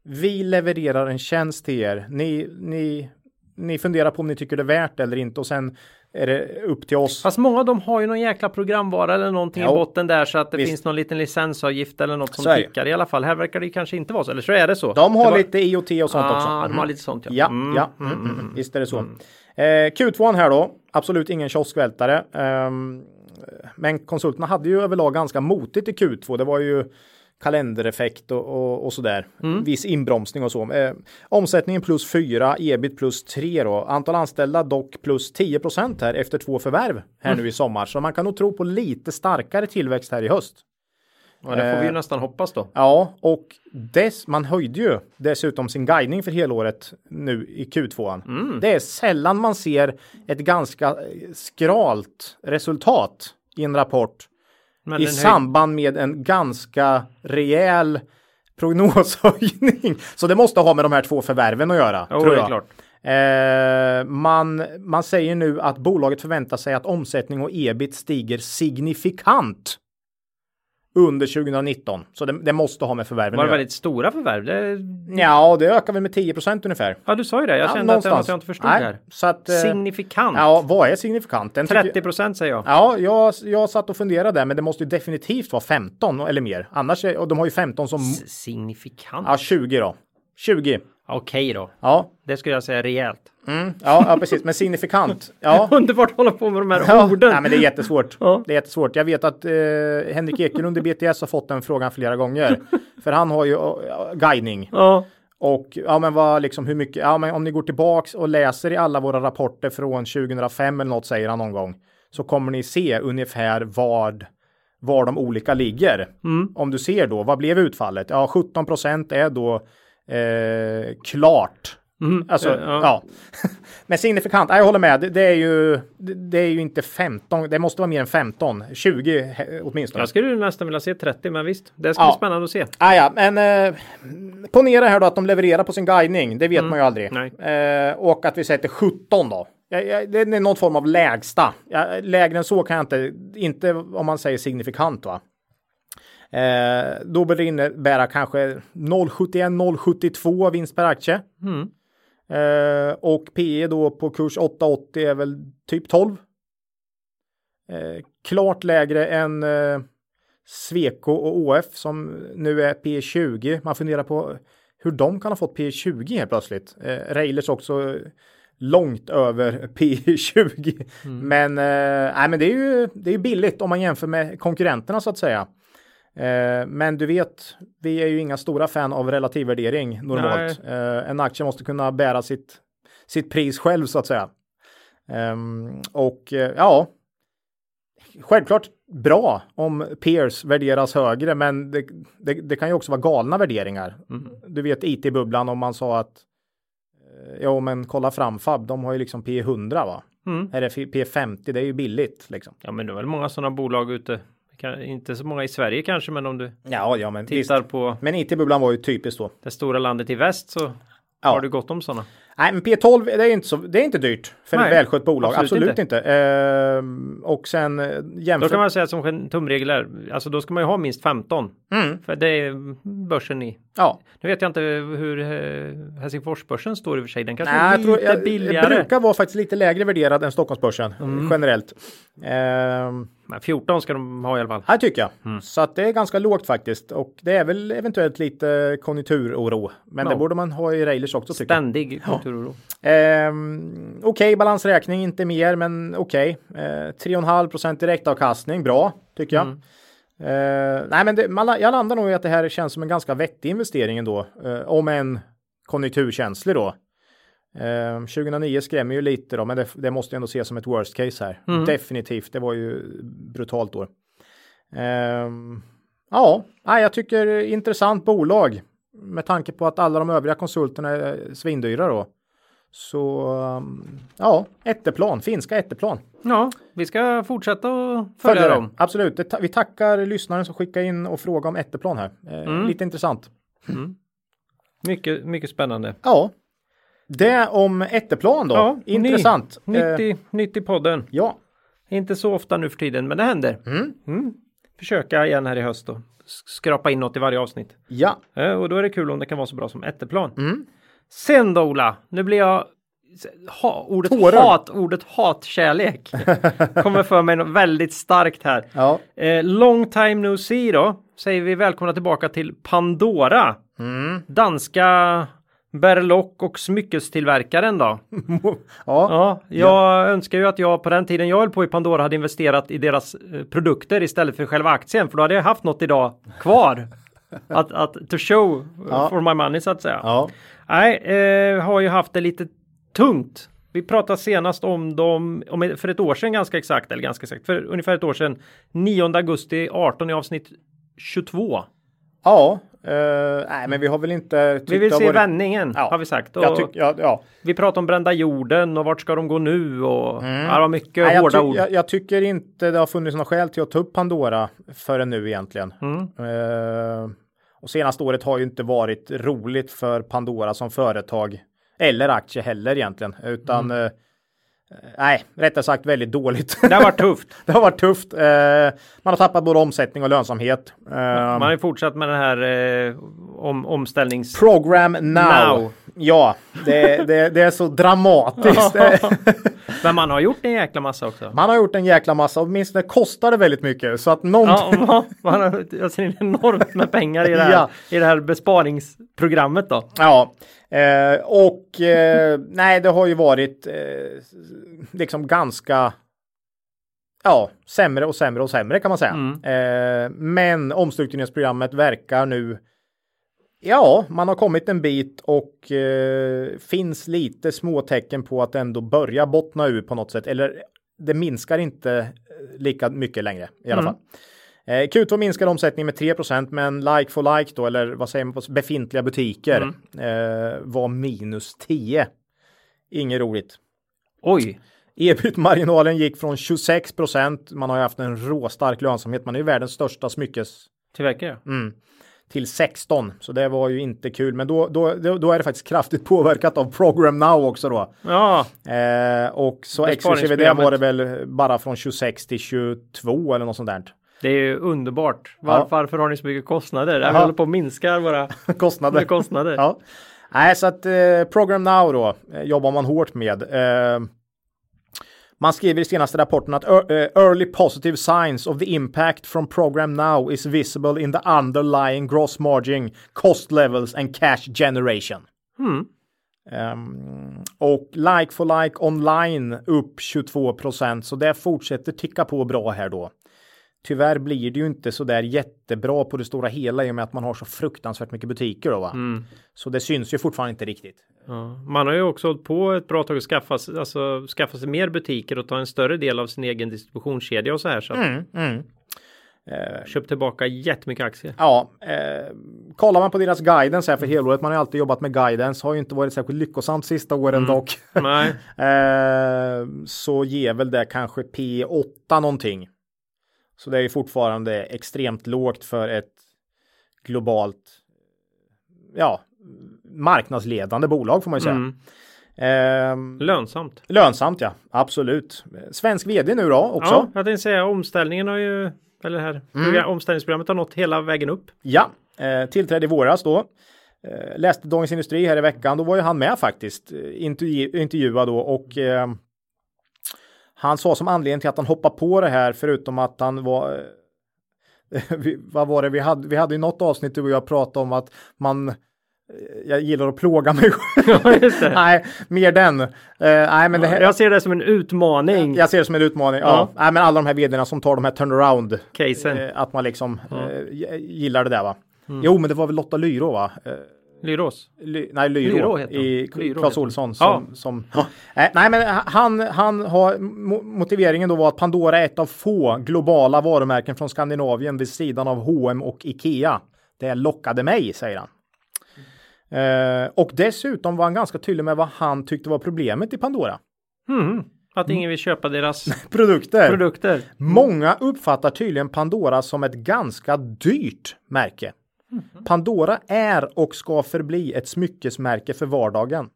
vi levererar en tjänst till er. Ni, ni, ni funderar på om ni tycker det är värt eller inte och sen är det upp till oss. Fast många av dem har ju någon jäkla programvara eller någonting Jo. i botten där så att det Visst. finns någon liten licensavgift eller något som tickar i alla fall. Här verkar det ju kanske inte vara så, eller så är det så. De har var- lite IoT och sånt ah, också. de har lite sånt ja. Ja, Mm, ja, mm, mm, mm. visst är det så. Eh, Q2 här då, absolut ingen kioskvältare. Ehm, men konsulterna hade ju överlag ganska motigt i Q2. Det var ju kalendereffekt och, och, och sådär. Viss inbromsning och så. Eh, omsättningen plus 4, ebit plus 3 då. Antal anställda dock plus 10 här efter två förvärv här nu i sommar. Så man kan nog tro på lite starkare tillväxt här i höst. Ja, det får vi ju Eh, nästan hoppas då. Ja, och dess, man höjde ju dessutom sin guidning för helåret nu i Q2. Det är sällan man ser ett ganska skralt resultat i en rapport Men i samband med en ganska rejäl prognoshöjning. Så det måste ha med de här två förvärven att göra. Jo, tror det är jag. klart. Eh, man, man säger nu att bolaget förväntar sig att omsättning och ebit stiger signifikant under 2019. Så det, det måste ha med förvärven Var att det väldigt stora förvärv? Det... Ja, det ökar väl med 10% ungefär. Ja, du sa ju det. Jag Ja, kände att det var något jag inte förstod Nej, här. Så att, eh, Signifikant. Ja, vad är signifikant? Den tycker- 30 procent säger jag. Ja, jag, jag satt och funderade där, men det måste ju definitivt vara 15 eller mer. Annars är, och de har ju 15 som, S- Signifikant? ja 20 då. 20. Okej då. Ja, Det skulle jag säga rejält. Mm, ja, ja precis, men signifikant. Ja. <laughs> Underbart att hålla på med de här Ja, orden. nej, men det är jättesvårt. Ja. Det är jättesvårt. Jag vet att eh, Henrik Ekelund i BTS har fått den frågan flera gånger. <laughs> För han har ju uh, guidning. Ja. Och ja, men vad liksom hur mycket? Ja, men om ni går tillbaks och läser i alla våra rapporter från 2005 eller något säger han någon gång. Så kommer ni se ungefär vad var de olika ligger. Om du ser då, vad blev utfallet? Ja, 17 procent är då eh, klart. Alltså, eh, ja. ja. <laughs> Men signifikant, ja, jag håller med. Det, är ju, det, är ju inte 15, det måste vara mer än 15, 20 he- åtminstone. Jag skulle nästan vilja se 30, men visst. Det ska Ja. bli spännande att se. Ah, ja, men eh, ponera här då att de levererar på sin guidning. Det vet man ju aldrig. Eh, och att vi sätter 17 då. Det är någon form av lägsta. Lägre än så kan jag inte, inte om man säger signifikant va. Eh, då bör det innebära kanske 0,71-0,72 vinst per aktie. Eh, och PE då på kurs 8,80 är väl typ 12. Eh, klart lägre än eh, Sweco och ÅF som nu är P20. Man funderar på hur de kan ha fått P20 helt plötsligt. Eh, Railers också långt över <laughs> P20. Men, eh, nej, men det är ju det är billigt om man jämför med konkurrenterna så att säga. Eh, men du vet, vi är ju inga stora fan av relativvärdering normalt. Eh, en aktie måste kunna bära sitt, sitt pris själv så att säga. Ehm, och eh, ja, självklart bra om peers värderas högre, men det, det, det kan ju också vara galna värderingar. Du vet IT-bubblan om man sa att eh, ja, men kolla Framfab, de har ju liksom P100 va? Mm. Eller P50, det är ju billigt liksom. Ja, men det är väl många sådana bolag ute. Inte så många i Sverige kanske, men om du Ja, ja, men visst. tittar på Men IT-bubblan var ju typiskt då. det stora landet i väst så Ja. har du gott om sådana. Nej, men P12 det är inte så. Det är inte dyrt för ett välskött bolag. Absolut, absolut inte. Ehm, och sen eh, Då jämför. kan man säga som tumregel är, alltså då ska man ju ha minst 15. Mm. För det är börsen i. Ja, Nu vet jag inte hur eh, Helsingforsbörsen står i och för sig. Den kanske Nej, är jag lite tror jag, jag billigare. brukar vara faktiskt lite lägre värderad än Stockholmsbörsen Mm. generellt. Ehm, Men 14 ska de ha i alla fall. här tycker jag. Mm. Så att det är ganska lågt faktiskt. Och det är väl eventuellt lite konjunkturoro. Men det Ja. borde man ha i Railers också tycker. Ständig konjunkturoro. Ehm, okej, balansräkning, inte mer, men okej. Eh, 3,5 procent direktavkastning, bra tycker jag. Eh, nej, men det, man, jag landar nog i att det här känns som en ganska vettig investering ändå, eh, om en konjunkturkänslig då. Eh, 2009 skrämmer ju lite då, men det, det måste jag ändå ses som ett worst case här. Definitivt, det var ju brutalt då. Ehm, ja, jag tycker intressant bolag med tanke på att alla de övriga konsulterna är svindyra då. Så um, ja, Ätteplan, finska Ätteplan. Ja, vi ska fortsätta att följa dem. Absolut. Det vi tackar lyssnaren som skickade in och frågade om Ätteplan här. Eh, Mm. Lite intressant. Mycket, mycket spännande. Ja, det om Ätteplan då. Ja, intressant. Ny, Eh, nytt, i, nytt i podden. ja, Inte så ofta nu för tiden, men det händer. Mm. Försöka igen här i höst då. S- Skrapa in något i varje avsnitt. ja. Eh, Och då är det kul om det kan vara så bra som Ätteplan. Mm. Sen då Ola, nu blir jag ha, ordet Tårar. hat, ordet hatkärlek <laughs> kommer för mig något väldigt starkt här. Ja. Eh, long time no see då säger vi välkomna tillbaka till Pandora. Mm. Danska berlock och smyckestillverkaren då. <laughs> ja. Ja, jag önskar ju att jag på den tiden jag höll på i Pandora hade investerat i deras eh, produkter istället för själva aktien för då hade jag haft något idag kvar. <laughs> att, att to show Ja. for my money så att säga. ja. Nej, eh, har ju haft det lite tungt. Vi pratade senast om dem om, för ett år sedan ganska exakt, eller ganska exakt, för ungefär ett år sedan. 9 augusti 18 i avsnitt 22. Ja, eh, nej men vi har väl inte... Vi vill se varit- vändningen Ja. har vi sagt. Jag tyck, ja, ja. Vi pratar om brända jorden och vart ska de gå nu och ja, det var mycket Mm. Nej, jag, hårda ty- ord. jag, jag tycker inte det har funnits några skäl till att ta upp Pandora förrän nu egentligen. Mm. Eh, och senaste året har ju inte varit roligt för Pandora som företag eller aktie heller egentligen, utan Mm. eh, nej, rättare sagt väldigt dåligt. Det har varit tufft. <laughs> det har varit tufft. Eh, man har tappat både omsättning och lönsamhet. Eh, Man har ju fortsatt med den här eh, om, omställnings... Program now. Now. Ja, det, det, det är så dramatiskt. <laughs> Men man har gjort en jäkla massa också. Man har gjort en jäkla massa, åtminstone kostar det väldigt mycket. Så att någonting... Ja, man har jag ser in enormt med pengar i det här, Ja. i det här besparingsprogrammet då. Ja, eh, och eh, <laughs> nej, det har ju varit eh, liksom ganska ja, sämre och sämre och sämre kan man säga. Eh, men omstruktureringsprogrammet verkar nu Ja, man har kommit en bit och eh, finns lite små tecken på att ändå börja bottna ur på något sätt. Eller det minskar inte eh, lika mycket längre i alla fall. Eh, Q2 minskar omsättningen med 3% men like for like då, eller vad säger man på befintliga butiker, eh, var minus 10. Inget roligt. Oj, Ebit-marginalen gick från 26% man har ju haft en råstark lönsamhet, man är ju världens största smyckes tillverkare. Mm. till 16. Så det var ju inte kul. Men då, då, då då är det faktiskt kraftigt påverkat av Program Now också då. Ja, Eh, och så exklusive det var det väl bara från 26 till 22 eller något sånt där. Det är ju underbart. Var, Ja. Varför har ni så mycket kostnader? Vi håller på att minska våra <laughs> Kostnader. kostnader. Ja. Nej, så att eh, Program Now då eh, jobbar man hårt med. Eh, man skriver i senaste rapporten att "Ear- eh, early positive signs of the impact from Program Now is visible in the underlying gross margin, cost levels and cash generation. Mm. Ehm, och like for like online upp 22% så det fortsätter ticka på bra här då. Tyvärr blir det ju inte så där jättebra på det stora hela i och med att man har så fruktansvärt mycket butiker då va. Mm. Så det syns ju fortfarande inte riktigt. Ja. Man har ju också hållit på ett bra tag att skaffa, alltså, skaffa sig mer butiker och ta en större del av sin egen distributionskedja och så här. Så Mm, mm. köpt tillbaka jättemycket aktier. Ja, eh, kollar man på deras guidance här för helåret, man har ju alltid jobbat med guidance, har ju inte varit särskilt lyckosamt sista åren dock. Nej, <laughs> eh, så ger väl det kanske P8 någonting. Så det är fortfarande extremt lågt för ett globalt, ja, marknadsledande bolag får man ju säga. mm. Eh, lönsamt. lönsamt ja, absolut. Svensk vd nu då också. Ja, jag tänkte säga omställningen har ju, eller här Mm. omställningsprogrammet har nått hela vägen upp. Ja, eh, tillträdde i våras då. Eh, läste Dagens Industri här i veckan. Då var ju han med faktiskt. eh, Intervju intervjuad då och eh, han sa som anledning till att han hoppade på det här förutom att han var eh, <laughs> vi, vad var det vi hade? Vi hade ju något avsnitt du och jag pratade om att man eh, jag gillar att plåga mig själv. <laughs> Nej, mer den. Eh, nej, men här, Jag ser det som en utmaning. jag ser det som en utmaning. Ja. Ja. Nej, men alla de här vdarna som tar de här turnaround Casen. Eh, att man liksom eh, gillar det där va. Jo, men det var väl Lotta Lyro va? Lyros. Ly, nej, Lyro, Lyro heter i heter hon. Olsson. Som, Ja. som, Eh, nej, men han, han har mo- motiveringen då var att Pandora är ett av få globala varumärken från Skandinavien vid sidan av H&M och Ikea. Det lockade mig, säger han. Eh, och dessutom var han ganska tydlig med vad han tyckte var problemet i Pandora. Mm. Att ingen vill köpa deras <laughs> Produkter. produkter. Många uppfattar tydligen Pandora som ett ganska dyrt märke. Pandora är och ska förbli ett smyckesmärke för vardagen.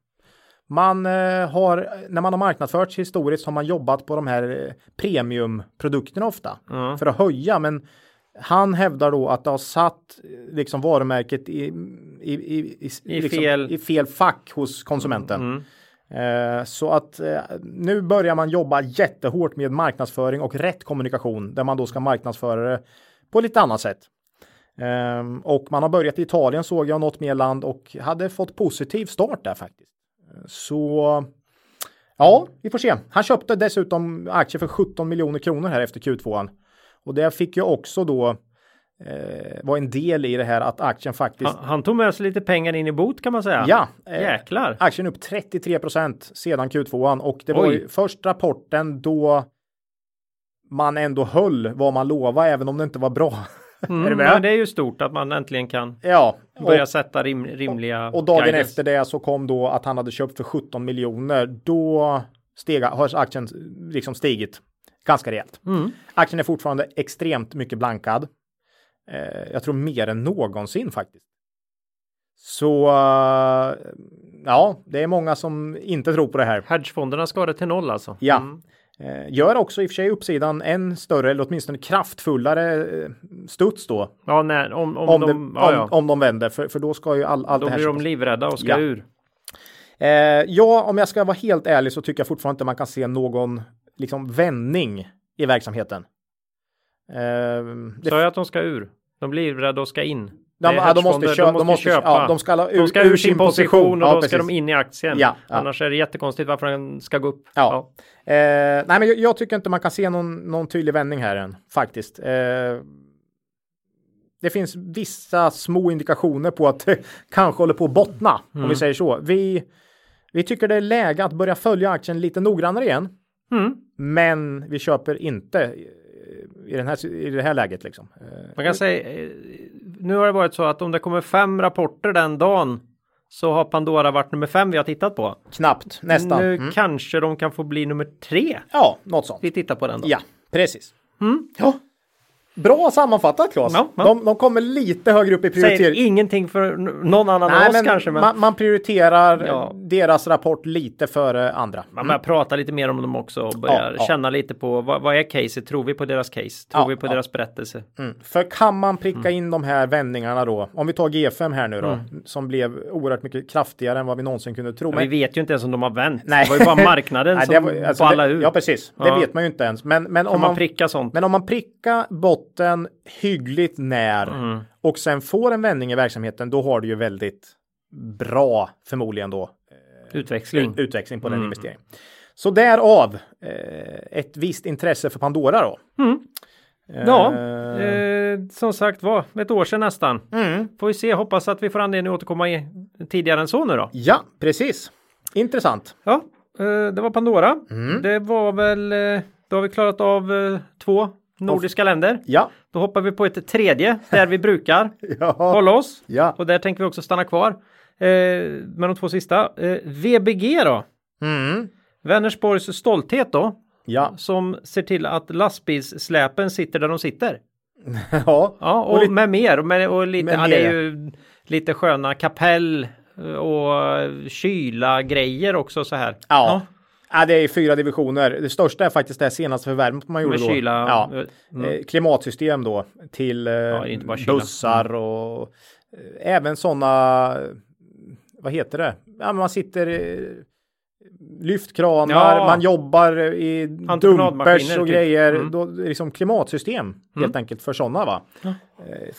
Man eh, har, när man har marknadsförts historiskt har man jobbat på de här eh, premiumprodukterna ofta för att höja, men han hävdar då att det har satt eh, liksom varumärket i, i, i, i, liksom, fel- i fel fack hos konsumenten. Eh, så att eh, nu börjar man jobba jättehårt med marknadsföring och rätt kommunikation där man då ska marknadsföra det på lite annat sätt. Ehm, och man har börjat i Italien såg jag något mer land och hade fått positiv start där faktiskt. Så ja, vi får se. Han köpte dessutom aktier för 17 miljoner kronor här efter Q2. Och det fick ju också då eh, vara en del i det här att aktien faktiskt Han, han tog med sig lite pengar in i bot kan man säga. Ja, eh, Jäklar. Aktien upp 33% sedan Q2 och det var Oj. ju först rapporten då man ändå höll vad man lovade även om det inte var bra. Är du Mm, med? men det är ju stort att man äntligen kan Ja, börja och, sätta rim, rimliga och dagen guidance. efter det så kom då att han hade köpt för 17 miljoner. Då steg, har aktien liksom stigit ganska rejält. Mm. Aktien är fortfarande extremt mycket blankad. Eh, jag tror mer än någonsin faktiskt. Så eh, ja, det är många som inte tror på det här. Hedgefonderna ska det till noll alltså. Ja. Mm. Eh, Gör också i och för sig uppsidan en större eller åtminstone kraftfullare eh, studs då. Ja, när, om, om, Om, de, det, ja, om, ja. om de vänder, för, för då ska ju all, allt då det här blir de livrädda och ska Ja. ur. Eh, ja, om jag ska vara helt ärlig så tycker jag fortfarande inte man kan se någon liksom vändning i verksamheten. Eh, det, Sa jag att de ska ur? De blir livrädda och ska in. De, ja, de måste, köpa, de måste köpa. Ja, de ska, la- ur, de ska ur, sin position och Ja, då ska precis. de in i aktien. Ja. Annars är det jättekonstigt varför den ska gå upp. Ja. Eh, nej, men jag, jag tycker inte man kan se någon, någon tydlig vändning här än faktiskt. Eh, det finns vissa små indikationer på att <laughs> det kanske håller på att bottna, om vi säger så. Vi, vi tycker det är läge att börja följa aktien lite noggrannare igen. Mm. Men vi köper inte i, i, den här, i det här läget liksom. Eh, Man kan säga, eh, nu har det varit så att om det kommer fem rapporter den dagen så har Pandora varit nummer fem vi har tittat på. knappt, nästan. Nu Mm. kanske de kan få bli nummer tre. Ja, något sånt. Vi tittar på den då. Ja, precis. Ja. Bra sammanfattat Claes. Ja, ja. De, de kommer lite högre upp i Säger prioritering. ingenting för någon annan än oss kanske, men man, man prioriterar Ja. deras rapport lite före andra. man börjar prata lite mer om dem också och börjar Ja, ja. känna lite på vad, vad är caset? Tror vi på deras case? Tror vi på deras berättelse? Mm. För kan man pricka Mm. in de här vändningarna då, om vi tar G5 här nu då, som blev oerhört mycket kraftigare än vad vi någonsin kunde tro. Men vi vet ju inte ens om de har vänt. Nej. Det var ju bara marknaden <laughs> Nej, som var, alltså, ballade ur. Ja, precis. Det vet man ju inte ens. Men, men, Om man man, prickar sånt. men om man prickar botten hyggligt när Mm. och sen får en vändning i verksamheten, då har du ju väldigt bra, förmodligen då, Utväxling. utväxling på den Mm. investeringen. Så därav eh, ett visst intresse för Pandora då. Mm. Ja, Eh, eh, som sagt var, ett år sedan nästan. mm. Får vi se, hoppas att vi får anledning att återkomma i, tidigare än så nu då. Ja, precis. Intressant. Ja, eh, det var Pandora. Mm. Det var väl, eh, då har vi klarat av eh, två nordiska länder. Ja. Då hoppar vi på ett tredje där vi brukar <laughs> Ja. hålla oss. Ja. Och där tänker vi också stanna kvar. Eh, med de två sista. Eh, VBG då? Mm. Vänersborgs stolthet då? Ja. Som ser till att lastbilssläpen sitter där de sitter. <laughs> ja. Ja, och, Och lite- med mer. Och, med, och lite, Med ja, det är ju lite sköna kapell och kyla grejer också så här. Ja. Ja, det är fyra divisioner. Det största är faktiskt det senaste förvärvet man gjorde Med då. kyla. Ja. eh, Mm. Eh, klimatsystem då till eh, kyla. bussar och eh, även sådana, vad heter det? Ja, man sitter lyftkranar, Ja. man jobbar i dumpers och typ. grejer. Mm. Då, liksom klimatsystem helt enkelt för sådana va. Eh,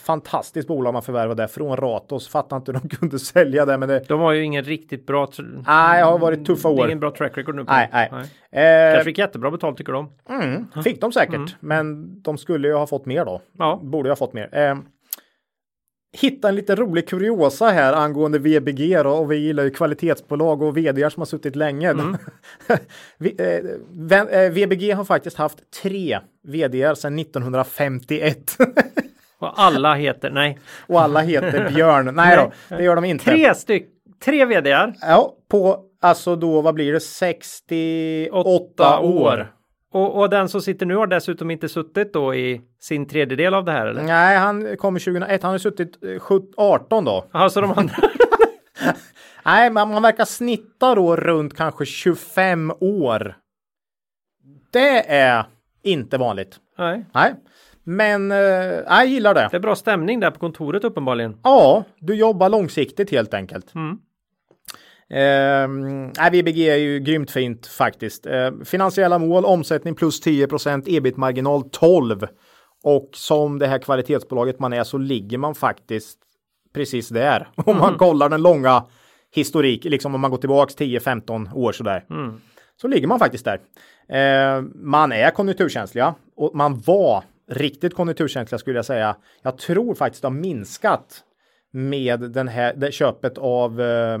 fantastiskt bolag man förvärvade från Ratos. Fattar inte hur de <laughs> kunde sälja det men det, De har ju ingen riktigt bra... nej, det har varit tuffa Det är år. ingen bra track record nu. Nej, det. nej. Eh, Kanske fick jättebra betalt tycker de. Mm, fick de säkert, men de skulle ju ha fått mer då. Ja. Borde ju ha fått mer. Eh, hitta en lite rolig kuriosa här angående VBG då, och vi gillar ju kvalitetsbolag och vd som har suttit länge. <laughs> eh, vän- eh, VBG har faktiskt haft tre vd sedan 1951. <laughs> Och alla heter, nej, och alla heter Björn. <laughs> Nej då, det gör de inte. tre styck, tre vdar, Ja, på alltså då, vad blir det, 68 åtta år. år. Och, och den som sitter nu har dessutom inte suttit då i sin tredjedel av det här eller? Nej, han kommer 2001, han har suttit eh, 17 18 då. Alltså de andra. <laughs> Nej, men man verkar snitta då runt kanske 25 år. Det är inte vanligt. nej, Nej, men eh, jag gillar det. det är bra stämning där på kontoret uppenbarligen. Ja, du jobbar långsiktigt helt enkelt. Mm. Nej, VBG är ju grymt fint faktiskt. Ehm, finansiella mål, omsättning plus 10% ebit-marginal 12. Och som det här kvalitetsbolaget man är så ligger man faktiskt precis där. <laughs> Om man kollar den långa historik, liksom om man går tillbaks 10-15 år sådär. Så ligger man faktiskt där. Ehm, man är konjunkturkänsliga och man var riktigt konjunkturkänsliga skulle jag säga. Jag tror faktiskt det har minskat med den här, det köpet av eh,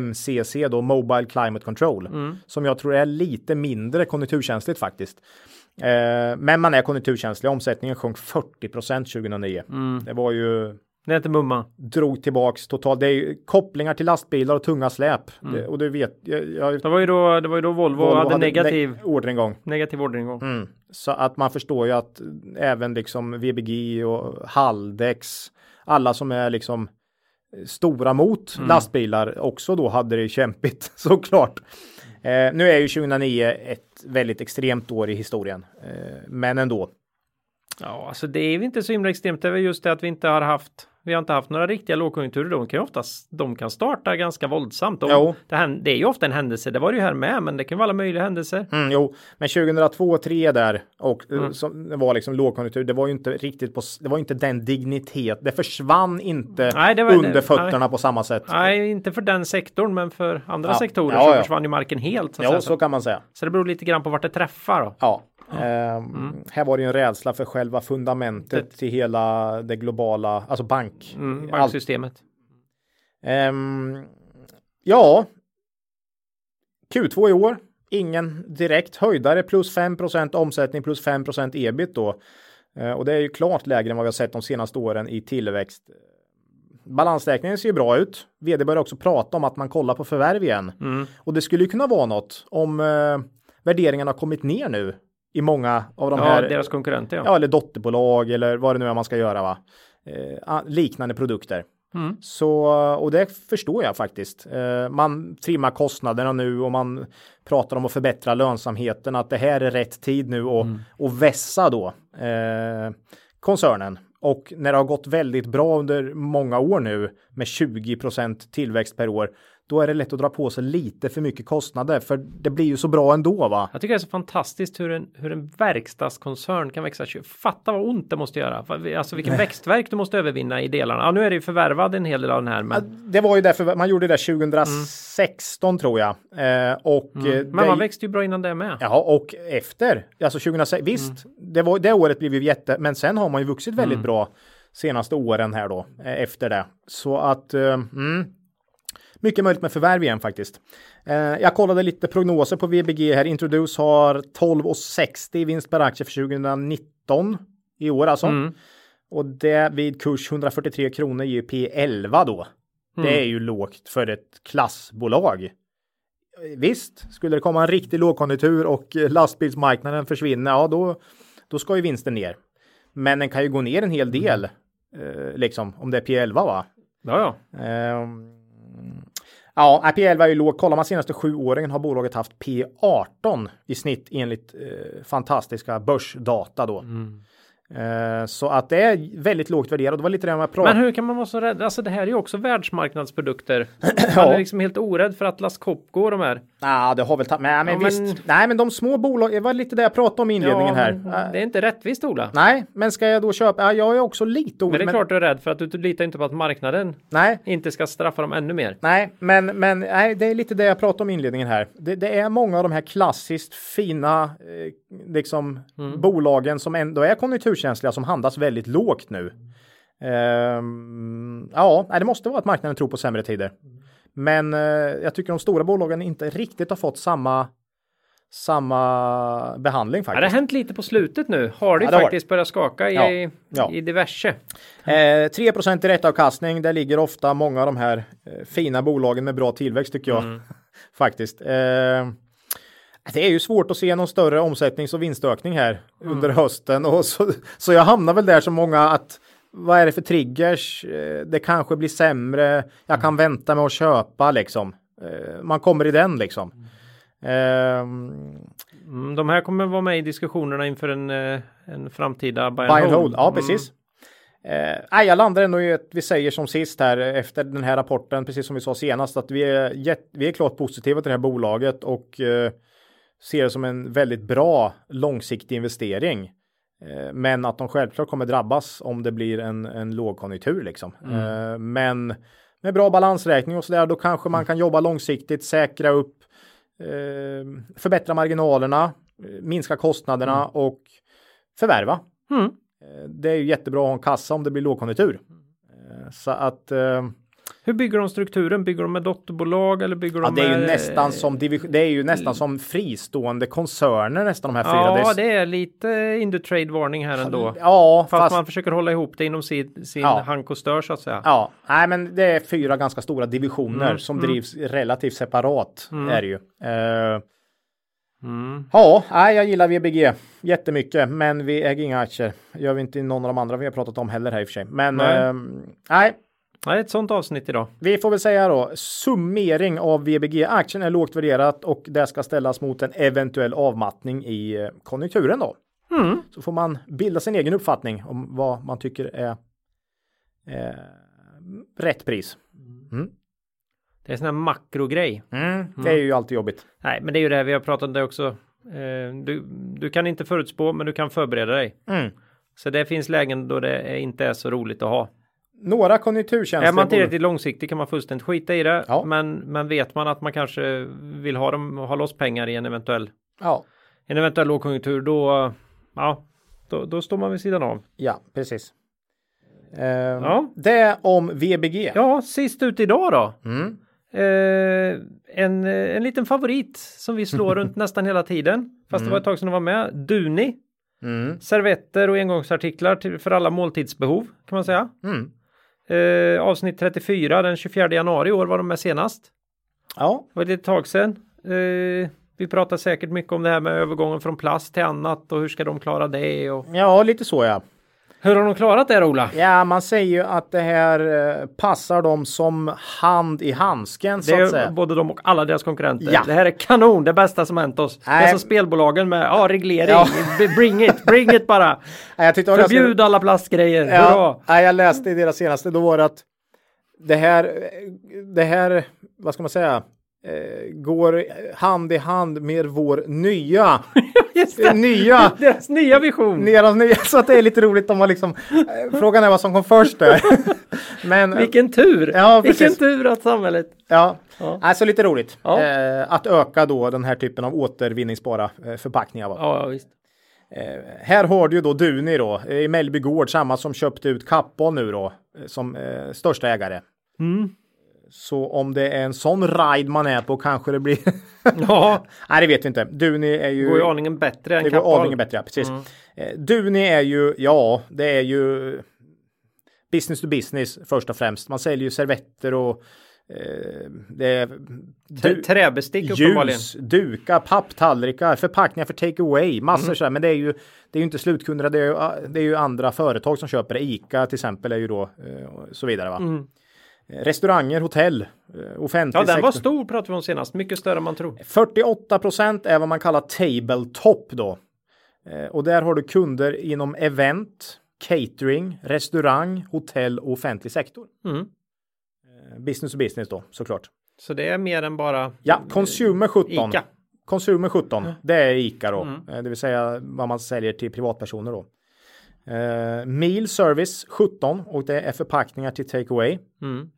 MCC då, Mobile Climate Control, som jag tror är lite mindre konjunkturkänsligt faktiskt. Eh, men man är konjunkturkänslig. Omsättningen sjönk 40% 2009. Det var ju Det är inte mumma. drog tillbaks totalt. Det är ju kopplingar till lastbilar och tunga släp. Det, och du vet, jag, jag, Det var ju då, det var ju då Volvo, hade negativ, ne- orderingång. negativ orderingång. Mm. Så att man förstår ju att även liksom VBG och Haldex, alla som är liksom stora mot lastbilar också då hade det kämpigt <laughs> såklart. Eh, nu är ju 2009 ett väldigt extremt år i historien, eh, men ändå. Ja, alltså det är inte så himla extremt. Det är väl just det att vi inte har haft vi har inte haft några riktiga lågkonjunkturer. De kan ju oftast, de kan starta ganska våldsamt. De, Jo. det, här, det är ju ofta en händelse. Det var det ju här med, men det kan vara alla möjliga händelser. Mm, jo, men 2002 3 där och eh, som det var liksom lågkonjunktur. Det var ju inte riktigt på. Det var inte den dignitet. Det försvann inte Nej, det var- under nej. fötterna på samma sätt. Nej, inte för den sektorn, men för andra Ja. sektorer Ja, så ja. försvann ju marken helt. Så, Ja, säga. så kan man säga. så det beror lite grann på vart det träffar. Då. Ja. Ehm, Här var det ju en rädsla för själva fundamentet till hela det globala, alltså bank. Mm, banksystemet. Ehm, ja. Q2 i år. Ingen direkt höjdare plus 5% omsättning plus 5% ebit då. Eh, och det är ju klart lägre än vad vi har sett de senaste åren i tillväxt. Balansräkningen ser ju bra ut. Vd börjar också prata om att man kollar på förvärv igen. Mm. Och det skulle ju kunna vara något om eh, värderingarna har kommit ner nu i många av de Ja, här deras konkurrenter. Ja. Ja, eller dotterbolag eller vad det nu är man ska göra va. Eh, liknande produkter. Mm. Så, och det förstår jag faktiskt. Eh, man trimmar kostnaderna nu och man pratar om att förbättra lönsamheten, att det här är rätt tid nu och, och vässa då eh, koncernen. Och när det har gått väldigt bra under många år nu med 20% tillväxt per år, då är det lätt att dra på sig lite för mycket kostnader, för det blir ju så bra ändå va. Jag tycker det är så fantastiskt hur en, hur en verkstadskoncern kan växa. Fatta vad ont det måste göra. Alltså vilken växtverk du måste övervinna i delarna. Ja, nu är det ju förvärvad en hel del av den här. Men, Det var ju därför man gjorde det 2016 tror jag. Eh, och, eh, men det, man växte ju bra innan det med. Ja, och efter, alltså 2006, visst, det, var, det året blev ju jätte, men sen har man ju vuxit väldigt bra senaste åren här då, eh, efter det. Så att, eh, mm, mycket möjligt med förvärv igen faktiskt. Eh, jag kollade lite prognoser på VBG här. Introduce har 12,60 i vinst per aktie för 2019 i år alltså. Mm. Och det vid kurs 143 kronor ger P11 då. Det är ju lågt för ett klassbolag. Visst, skulle det komma en riktig lågkonjunktur och eh, lastbilsmarknaden försvinner, ja då, då ska ju vinsten ner. Men den kan ju gå ner en hel del, eh, liksom, om det är P11 va? Ja, ja. Ehm, ja, P11 är ju låg. Kollar man senaste sju åren har bolaget haft P18 i snitt enligt eh, fantastiska börsdata då. Eh, så att det är väldigt lågt värderat. Det var lite det jag pratade Men hur kan man vara så rädd? Alltså det här är ju också världsmarknadsprodukter. <clears throat> Man är liksom helt orädd för Atlas Copco och de här. Ja, det har väl tagit. Nej, men Ja, men- visst. Nej, men de små bolagen. Det var lite det jag pratade om i inledningen här. men Äh, Det är inte rättvist Ola. Nej, men ska jag då köpa? Ja, jag är också lite Men orolig. det är klart du är rädd för att du litar inte på att marknaden Nej, inte ska straffa dem ännu mer. Nej, men, men nej, det är lite det jag pratade om i inledningen här. Det, det är många av de här klassiskt fina eh, liksom, bolagen som ändå är konjunkturkänsliga som handlas väldigt lågt nu. Ehm, ja, det måste vara att marknaden tror på sämre tider. Men eh, jag tycker de stora bolagen inte riktigt har fått samma samma behandling Ja, det har faktiskt. hänt lite på slutet nu. Har det Ja, det faktiskt börjat skaka i, Ja, i diverse. Eh, 3 direktavkastning, där ligger ofta många av de här eh, fina bolagen med bra tillväxt tycker jag. <laughs> Faktiskt. Eh, det är ju svårt att se någon större omsättnings och vinstökning här under hösten. Och så, så jag hamnar väl där som många att vad är det för triggers? Eh, det kanske blir sämre. Jag kan vänta med att köpa liksom. Eh, man kommer i den liksom. Ehm, Mm, de här kommer vara med i diskussionerna inför en, eh, en framtida buy Buy and hold. hold, ja precis. Eh, nej, jag landar ändå i att vi säger som sist här efter den här rapporten, precis som vi sa senast, att vi är, jätt, vi är klart positiva till det här bolaget och eh, ser det som en väldigt bra långsiktig investering. Eh, men att de självklart kommer drabbas om det blir en, en lågkonjunktur liksom. Eh, men med bra balansräkning och så där, då kanske man kan jobba långsiktigt, säkra upp, eh, förbättra marginalerna, minska kostnaderna och förvärva. Mm. Det är ju jättebra att ha en kassa om det blir lågkonjunktur. Eh, Så att Hur bygger de strukturen? Bygger de med dotterbolag eller bygger ja, de det är ju nästan som division, det är ju nästan som fristående koncerner nästan de här fyra. Ja, det är lite indutrade varning här ändå. Ja, Fast, fast, man försöker hålla ihop det inom sin, sin Ja. hank och stör så att säga. ja, nej, men det är fyra ganska stora divisioner Mm, som mm. drivs relativt separat är det ju. Eh, Mm. Ja, nej, jag gillar VBG jättemycket, men vi äger inga aktier. Gör vi inte i någon av de andra vi har pratat om heller här i och för sig. Men Nej. ehm, nej, Nej, ett sånt avsnitt idag. Vi får väl säga då summering av VBG. Aktien är lågt värderat och det ska ställas mot en eventuell avmattning i eh, konjunkturen då. Mm. Så får man bilda sin egen uppfattning om vad man tycker är eh, rätt pris. Det är en sån här makrogrej. Det är ju alltid jobbigt. Nej, men det är ju det här vi har pratat om det också. Eh, du, du kan inte förutspå, men du kan förbereda dig. Mm. Så det finns lägen då det inte är så roligt att ha. Några konjunkturkänsliga Är man tillräckligt långsiktig kan man fullständigt skita i det. Ja. Men, men vet man att man kanske vill ha, dem, ha loss pengar i en eventuell, Ja, en eventuell lågkonjunktur, då, ja, då, då står man vid sidan av. ja, precis. Eh, Ja. Det om VBG. Ja, sist ut idag då. Mm. Eh, en, en liten favorit som vi slår runt <laughs> nästan hela tiden. Fast det var ett tag sedan de var med. Duni. Mm. Servetter och engångsartiklar till, för alla måltidsbehov kan man säga. Mm. Eh, avsnitt 34 den 24 januari i år var de med senast. Ja, Det var ett tag sedan. Eh, vi pratar säkert mycket om det här med övergången från plast till annat och hur ska de klara det och ja, lite så ja. Hur har de klarat det Ola? Ja, man säger ju att det här eh, passar dem som hand i handsken så Det att säga. är både de och alla deras konkurrenter. Ja. Det här är kanon, det bästa som hänt oss. Nej. Det är som spelbolagen med ja, reglering. Ja. Bring it, bring it bara. <laughs> Nej, var ganska- Förbjud alla plastgrejer. Ja, nej, jag läste i deras senaste, då var det att det här, det här, vad ska man säga, eh, går hand i hand med vår nya, Just det. nya, <laughs> Deras nya vision. deras nya, så att det är lite roligt om man liksom, eh, frågan är vad som kom först där. <laughs> Men, Vilken tur! Ja, Vilken tur att samhället... ja, Ja. alltså lite roligt Ja. eh, att öka då den här typen av återvinningsbara eh, förpackningar. Va? Ja, ja visst. Eh, här har du ju då Duni då eh, i Mellby Gård, samma som köpte ut Kappahl nu då eh, som eh, största ägare. Mm. Så om det är en sån ride man är på kanske det blir. <laughs> Ja, <laughs> Nej, det vet vi inte. Duni är ju. går ju aningen bättre än det går aningen bättre, ja, precis. Eh, Duni är ju, ja, det är ju business to business först och främst. Man säljer ju servetter och eh, det är du- Träbestick uppenbarligen. ljus, dukar, papptallrikar, förpackningar för take away, massor Mm. så här. Men det är ju, det är ju inte slutkunderna, det är ju, det är ju andra företag som köper det. Ica till exempel är ju då eh, och så vidare. Va? Mm. Eh, Restauranger, hotell, eh, offentlig Ja, den var sektor. stor pratade vi om senast. Mycket större än man tror. 48 procent är vad man kallar tabletop då. Eh, och där har du kunder inom event, catering, restaurang, hotell och offentlig sektor. Mm. Business to business då såklart. Så det är mer än bara Ja, consumer 17. Ica. Consumer 17, det är Ica då. Mm. Det vill säga vad man säljer till privatpersoner då. Eh, meal service 17 och det är förpackningar till takeaway. Mm.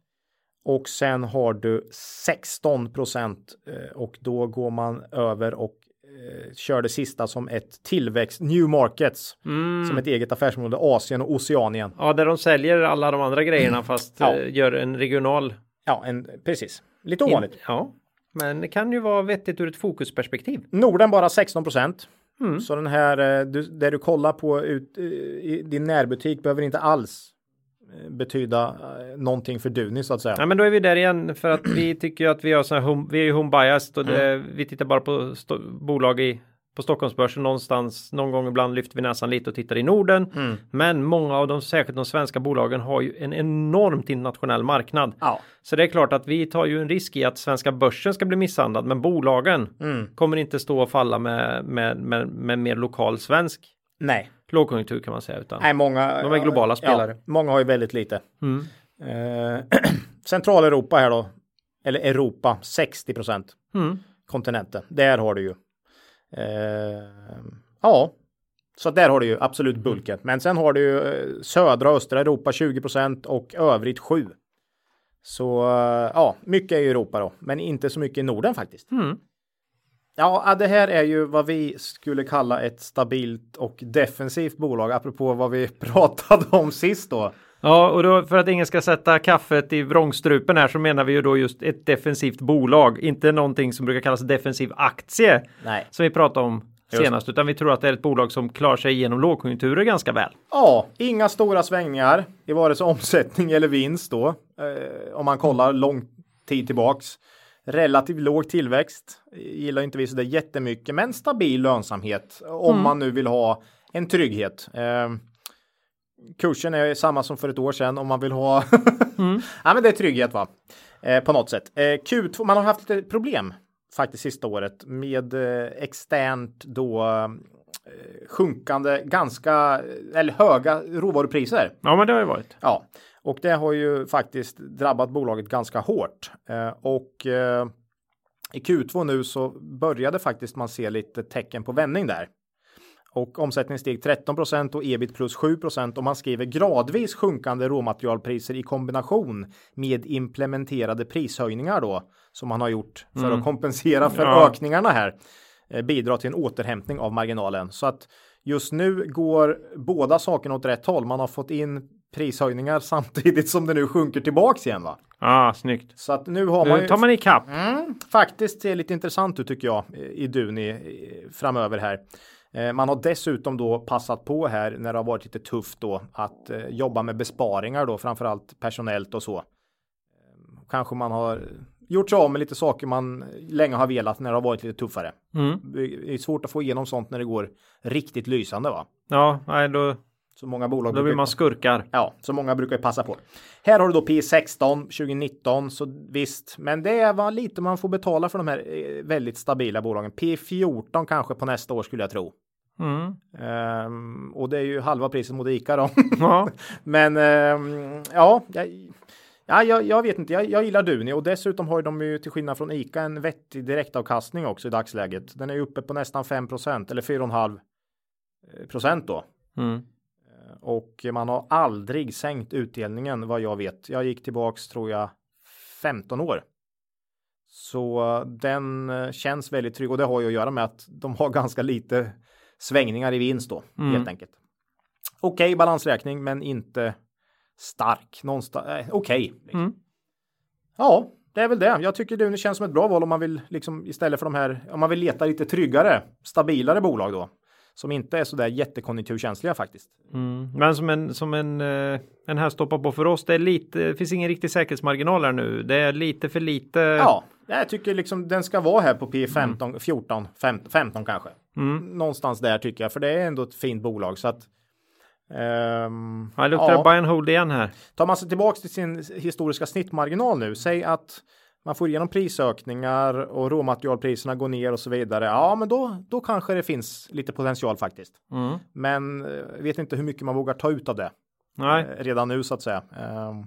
Och sen har du 16 procent eh, och då går man över och eh, kör det sista som ett tillväxt, new markets, Mm. som ett eget affärsområde, Asien och Oceanien. Ja, där de säljer alla de andra grejerna fast Ja. eh, gör en regional. Ja, en, precis. Lite in- ovanligt. Ja. Men det kan ju vara vettigt ur ett fokusperspektiv. Norden bara 16 procent. Mm. Så den här, eh, du, det du kollar på ut, eh, i din närbutik behöver inte alls eh, betyda någonting för Duni så att säga. Ja men då är vi där igen för att vi <clears throat> tycker att vi har så här home, vi är ju home biased och det, vi tittar bara på bolag i på Stockholmsbörsen någonstans någon gång ibland lyfter vi näsan lite och tittar i Norden. Men många av de särskilt de svenska bolagen har ju en enormt internationell marknad. Ja. Så det är klart att vi tar ju en risk i att svenska börsen ska bli misshandlad men bolagen kommer inte stå och falla med, med, med, med mer lokal svensk Nej. lågkonjunktur kan man säga. Utan, Nej, många. De är globala spelare. Ja, många har ju väldigt lite. Mm. Eh, <clears throat> Centraleuropa här då. Eller Europa 60 procent. Mm. Kontinenten. Där har du ju. Eh, ja. Så där har du ju absolut bulken. Men sen har du ju eh, södra och östra Europa 20 procent och övrigt 7. Så eh, ja, mycket är ju Europa då, men inte så mycket i Norden faktiskt. Mm. Ja, det här är ju vad vi skulle kalla ett stabilt och defensivt bolag, apropå vad vi <laughs> pratade om sist då. Ja, och då för att ingen ska sätta kaffet i vrångstrupen här så menar vi ju då just ett defensivt bolag, inte någonting som brukar kallas defensiv aktie Nej. som vi pratade om senast, utan vi tror att det är ett bolag som klarar sig igenom lågkonjunkturer ganska väl. Ja, inga stora svängningar i vare sig omsättning eller vinst då. Eh, om man kollar lång tid tillbaks. Relativt låg tillväxt. Gillar inte vi så det jättemycket, men stabil lönsamhet om man nu vill ha en trygghet. Eh, kursen är samma som för ett år sedan om man vill ha. <laughs> ja, men det är trygghet va? Eh, på något sätt. Eh, Q2, man har haft lite problem faktiskt sista året med eh, externt då eh, sjunkande ganska eller höga råvarupriser. Ja, men det har ju varit. Ja, och det har ju faktiskt drabbat bolaget ganska hårt eh, och eh, i Q2 nu så började faktiskt man se lite tecken på vändning där. Och omsättningen steg 13% och ebit plus 7% och man skriver gradvis sjunkande råmaterialpriser i kombination med implementerade prishöjningar då som man har gjort för att kompensera för Ja. ökningarna här eh, bidrar till en återhämtning av marginalen så att just nu går båda sakerna åt rätt håll. Man har fått in prishöjningar <laughs> samtidigt som det nu sjunker tillbaks igen va? Ja, ah, snyggt. Så att nu har man Nu ju tar man ikapp. Mm, faktiskt ser lite intressant ut tycker jag i Duni eh, framöver här. Eh, Man har dessutom då passat på här när det har varit lite tufft då att eh, jobba med besparingar då framförallt personellt och så. Eh, Kanske man har gjort sig av med lite saker man länge har velat när det har varit lite tuffare. Mm. Det är svårt att få igenom sånt när det går riktigt lysande va? Ja, nej, då, Så många bolag då blir brukar- man skurkar. Ja, så många brukar ju passa på. Här har du då P16 2019, så visst, men det är vad lite man får betala för de här väldigt stabila bolagen. P14 kanske på nästa år skulle jag tro. Mm. Ehm, och det är ju halva priset mot ICA då. <laughs> Ja, <laughs> men ehm, ja, jag, ja jag, jag vet inte, jag, jag gillar Duni och dessutom har ju de ju till skillnad från ICA en vettig direktavkastning också i dagsläget. Den är uppe på nästan 5% eller 4,5 procent då. mm. Och man har aldrig sänkt utdelningen vad jag vet. Jag gick tillbaks tror jag 15 år. Så eh, den eh, känns väldigt trygg och det har ju att göra med att de har <laughs> ganska lite svängningar i vinst då Mm. helt enkelt. Okej balansräkning men inte stark. Någonstans, eh, okej. Mm. Ja, det är väl det. Jag tycker Duni känns som ett bra val om man vill liksom istället för de här, om man vill leta lite tryggare, stabilare bolag då. Som inte är så där jättekonjunkturkänsliga faktiskt. Mm. Men som en, som en, eh, en här stoppar på för oss, det är lite, det finns ingen riktig säkerhetsmarginal här nu. Det är lite för lite. Ja, jag tycker liksom den ska vara här på P15, 14, 15, 15 kanske. Mm. Någonstans där tycker jag, för det är ändå ett fint bolag så att. ehm, Ja, luktar ja, buy and hold igen här. tar man sig tillbaks till sin historiska snittmarginal nu, säg att man får igenom prisökningar och råmaterialpriserna går ner och så vidare. Ja, men då, då kanske det finns lite potential faktiskt. Mm. Men eh, vet inte hur mycket man vågar ta ut av det Nej, eh, redan nu så att säga. Ehm,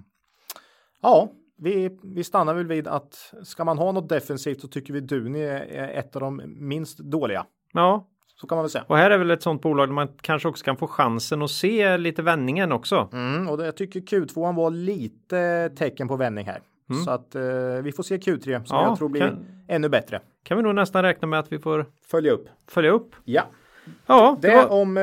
ja, vi, vi stannar väl vid att ska man ha något defensivt så tycker vi Duni är ett av de minst dåliga. ja. Så kan man väl säga. Och här är väl ett sånt bolag där man kanske också kan få chansen att se lite vändningen också. Mm, och det, jag tycker Q2 var lite tecken på vändning här. Så att eh, vi får se Q3 som Ja, jag tror blir kan- ännu bättre. Kan vi nog nästan räkna med att vi får Följa upp. följa upp. Ja, Ja, det det var, om eh,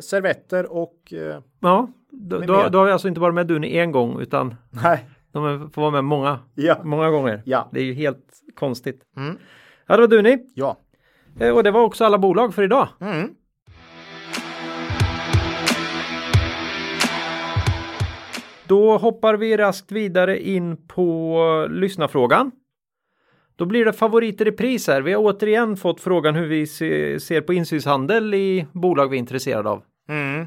servetter och eh, ja då, då, då har vi alltså inte varit med Duni en gång utan nej, De får vara med många, Ja. många gånger. Ja. Det är ju helt konstigt. Mm. Ja, det var du ni. Ja. Eh, Och det var också alla bolag för idag. Mm. Då hoppar vi raskt vidare in på lyssnarfrågan. Då blir det favoriter i pris här. Vi har återigen fått frågan hur vi se, ser på insynshandel i bolag vi är intresserade av. Mm.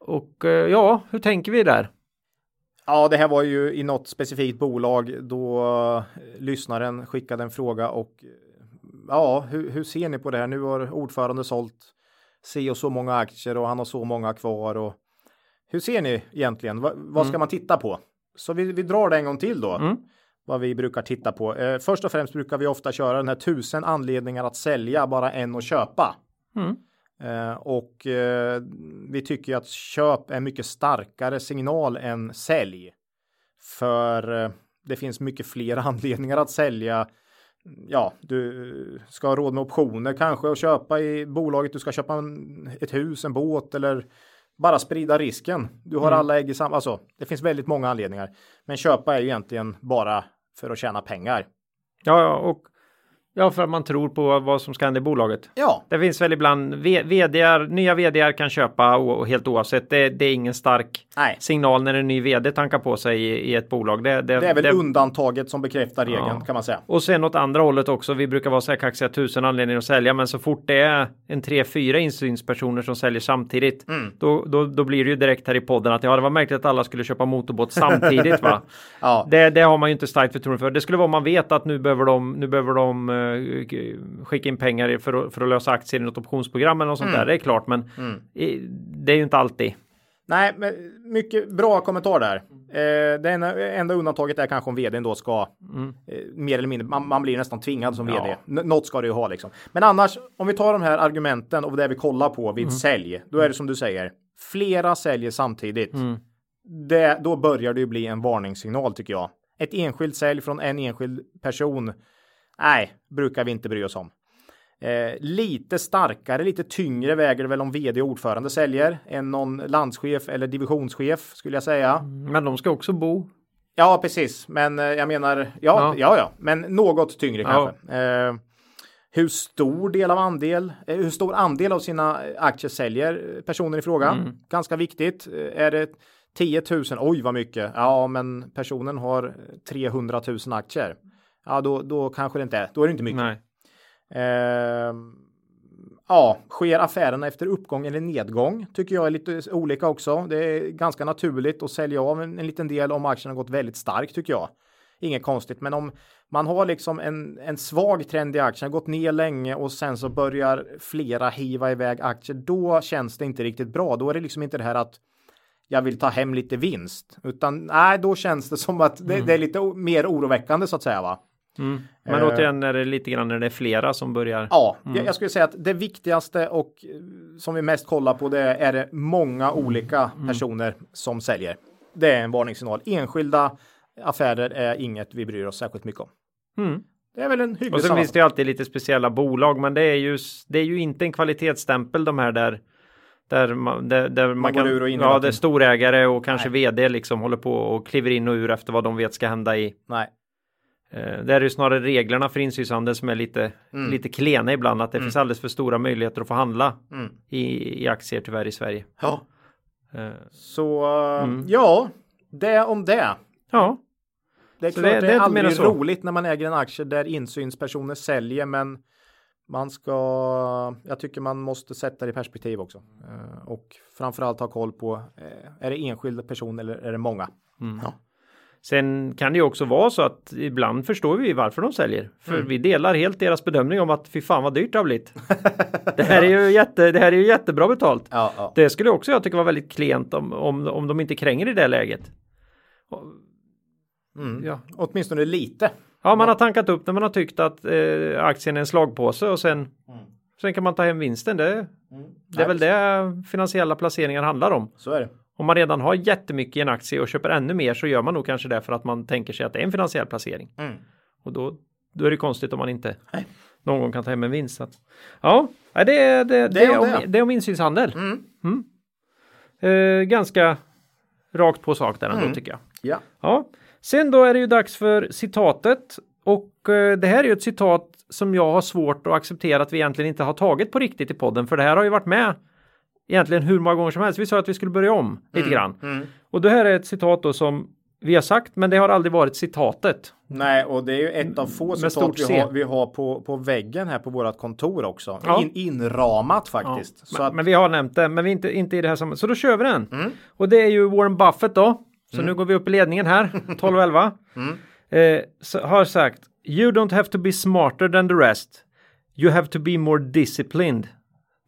Och eh, ja, hur tänker vi där? Ja, det här var ju i något specifikt bolag då eh, lyssnaren skickade en fråga och eh, ja, hur, hur ser ni på det här? Nu har ordförande sålt si och så många aktier och han har så många kvar och hur ser ni egentligen? Va, vad ska man titta på? Så vi, vi drar det en gång till då. Mm. Vad vi brukar titta på. Eh, först och främst brukar vi ofta köra den här tusen anledningar att sälja, bara en att köpa. Mm. Eh, och eh, vi tycker att köp är mycket starkare signal än sälj. För eh, det finns mycket fler <laughs> anledningar att sälja. Ja, du ska ha råd med optioner kanske och köpa i bolaget. Du ska köpa en, ett hus, en båt eller bara sprida risken. Du har alla ägg i samma, alltså det finns väldigt många anledningar. Men köpa är ju egentligen bara för att tjäna pengar. Ja, och ja, för att man tror på vad som ska hända i bolaget. Ja, Det finns väl ibland vdar, nya vdar kan köpa och, helt oavsett. Det, det är ingen stark nej, signal när en ny vd tankar på sig i, i ett bolag. Det, det, det är väl undantaget som bekräftar regeln Ja. kan man säga. Och sen åt andra hållet också. Vi brukar vara så här kaxiga tusen anledningar att sälja, men så fort det är en tre, fyra insynspersoner som säljer samtidigt, Mm. då, då, då blir det ju direkt här i podden att ja, det var märkligt att alla skulle köpa motorbåt samtidigt, va? <laughs> Ja, Det, det har man ju inte starkt förtroende för. Det skulle vara om man vet att nu behöver de, nu behöver de eh, skicka in pengar för att, för att lösa aktier i något optionsprogram eller något sånt där. Det är klart, men i, det är ju inte alltid. Nej, men mycket bra kommentar där. Eh, det enda, enda undantaget är kanske om vdn då ska eh, mer eller mindre, man, man blir nästan tvingad som vd. Ja. N- något ska det ju ha liksom. Men annars, om vi tar de här argumenten och det vi kollar på vid sälj, då är det som du säger, flera säljer samtidigt. Det, då börjar det ju bli en varningssignal tycker jag. Ett enskilt sälj från en enskild person, nej, brukar vi inte bry oss om. Eh, lite starkare, lite tyngre väger det väl om vd och ordförande säljer än någon landschef eller divisionschef skulle jag säga. Men de ska också bo. Ja, precis. Men eh, jag menar, ja, ja, Ja. ja, men något tyngre Ja. kanske. Eh, hur stor del av andel, eh, hur stor andel av sina aktier säljer personen i fråga? Mm. Ganska viktigt. Eh, Är det 10 000? Oj, vad mycket. Ja, men personen har 300 000 aktier. Ja, då, då kanske det inte är. Då är det inte mycket. Nej. Ehm, ja, sker affärerna efter uppgång eller nedgång tycker jag är lite olika också. Det är ganska naturligt att sälja av en, en liten del om aktien har gått väldigt starkt tycker jag. Inget konstigt, men om man har liksom en, en svag trend i aktien, gått ner länge och sen så börjar flera hiva iväg aktier, då känns det inte riktigt bra. Då är det liksom inte det här att jag vill ta hem lite vinst, utan nej, då känns det som att det, det är lite o- mer oroväckande så att säga va. Mm. Men Eh. återigen är det lite grann när det är flera som börjar. Ja, jag, jag skulle säga att det viktigaste och eh, som vi mest kollar på det är det många olika personer som säljer. Det är en varningssignal. Enskilda affärer är inget vi bryr oss särskilt mycket om. Mm. Det är väl en hygglig Och sen finns det ju alltid lite speciella bolag, men det är ju, det är ju inte en kvalitetsstämpel de här där där man, där, där man, går kan, ur och in ja, där storägare och kanske Nej. vd liksom håller på och kliver in och ur efter vad de vet ska hända i. Nej. Eh, där är det snarare reglerna för insynshandel som är lite, Mm. lite klena ibland, att det finns alldeles för stora möjligheter att få handla Mm. i, i aktier tyvärr i Sverige. Ja. Eh, Så eh, Mm. ja, det om det. ja, Det är Så klart det- det, det är aldrig roligt när man äger en aktie där insynspersoner säljer, men man ska, jag tycker man måste sätta det i perspektiv också. Eh, och framförallt ha koll på, eh, är det enskild person eller är det många? Ja. Sen kan det ju också vara så att ibland förstår vi varför de säljer. För Mm. vi delar helt deras bedömning om att fy fan vad dyrt det har blivit. <laughs> det, här är ju jätte, det här är ju jättebra betalt. Ja, ja. Det skulle också jag tycka var väldigt klent om, om, om de inte kränger i det läget. Mm. Ja. Åtminstone lite. ja, man har tankat upp när man har tyckt att eh, aktien är en slagpåse och sen, sen kan man ta hem vinsten. Det, det är väl det finansiella placeringar handlar om. Så är det. Om man redan har jättemycket i en aktie och köper ännu mer så gör man nog kanske det för att man tänker sig att det är en finansiell placering. Mm. Och då, då är det konstigt om man inte Nej. någon gång kan ta hem en vinst. Att- Ja, det, är- det, det, är om, det. det är om insynshandel. Mm. Mm. Eh, ganska rakt på sak där ändå Mm. tycker jag. Ja. Ja. Sen då är det ju dags för citatet. Och eh, det här är ju ett citat som jag har svårt att acceptera att vi egentligen inte har tagit på riktigt i podden. För det här har ju varit med egentligen hur många gånger som helst. Vi sa att vi skulle börja om lite grann. Och det här är ett citat då som vi har sagt, men det har aldrig varit citatet. Nej, och det är ju ett av få Med citat vi har, vi har på, på väggen här på vårt kontor också. Ja. In, inramat faktiskt. Så men, att, men vi har nämnt det, men vi inte, inte i det här sammanhanget. Så då kör vi den. Och det är ju Warren Buffett då. Så nu går vi upp i ledningen här, <laughs> 12-11. Eh, så har sagt You don't have to be smarter than the rest. You have to be more disciplined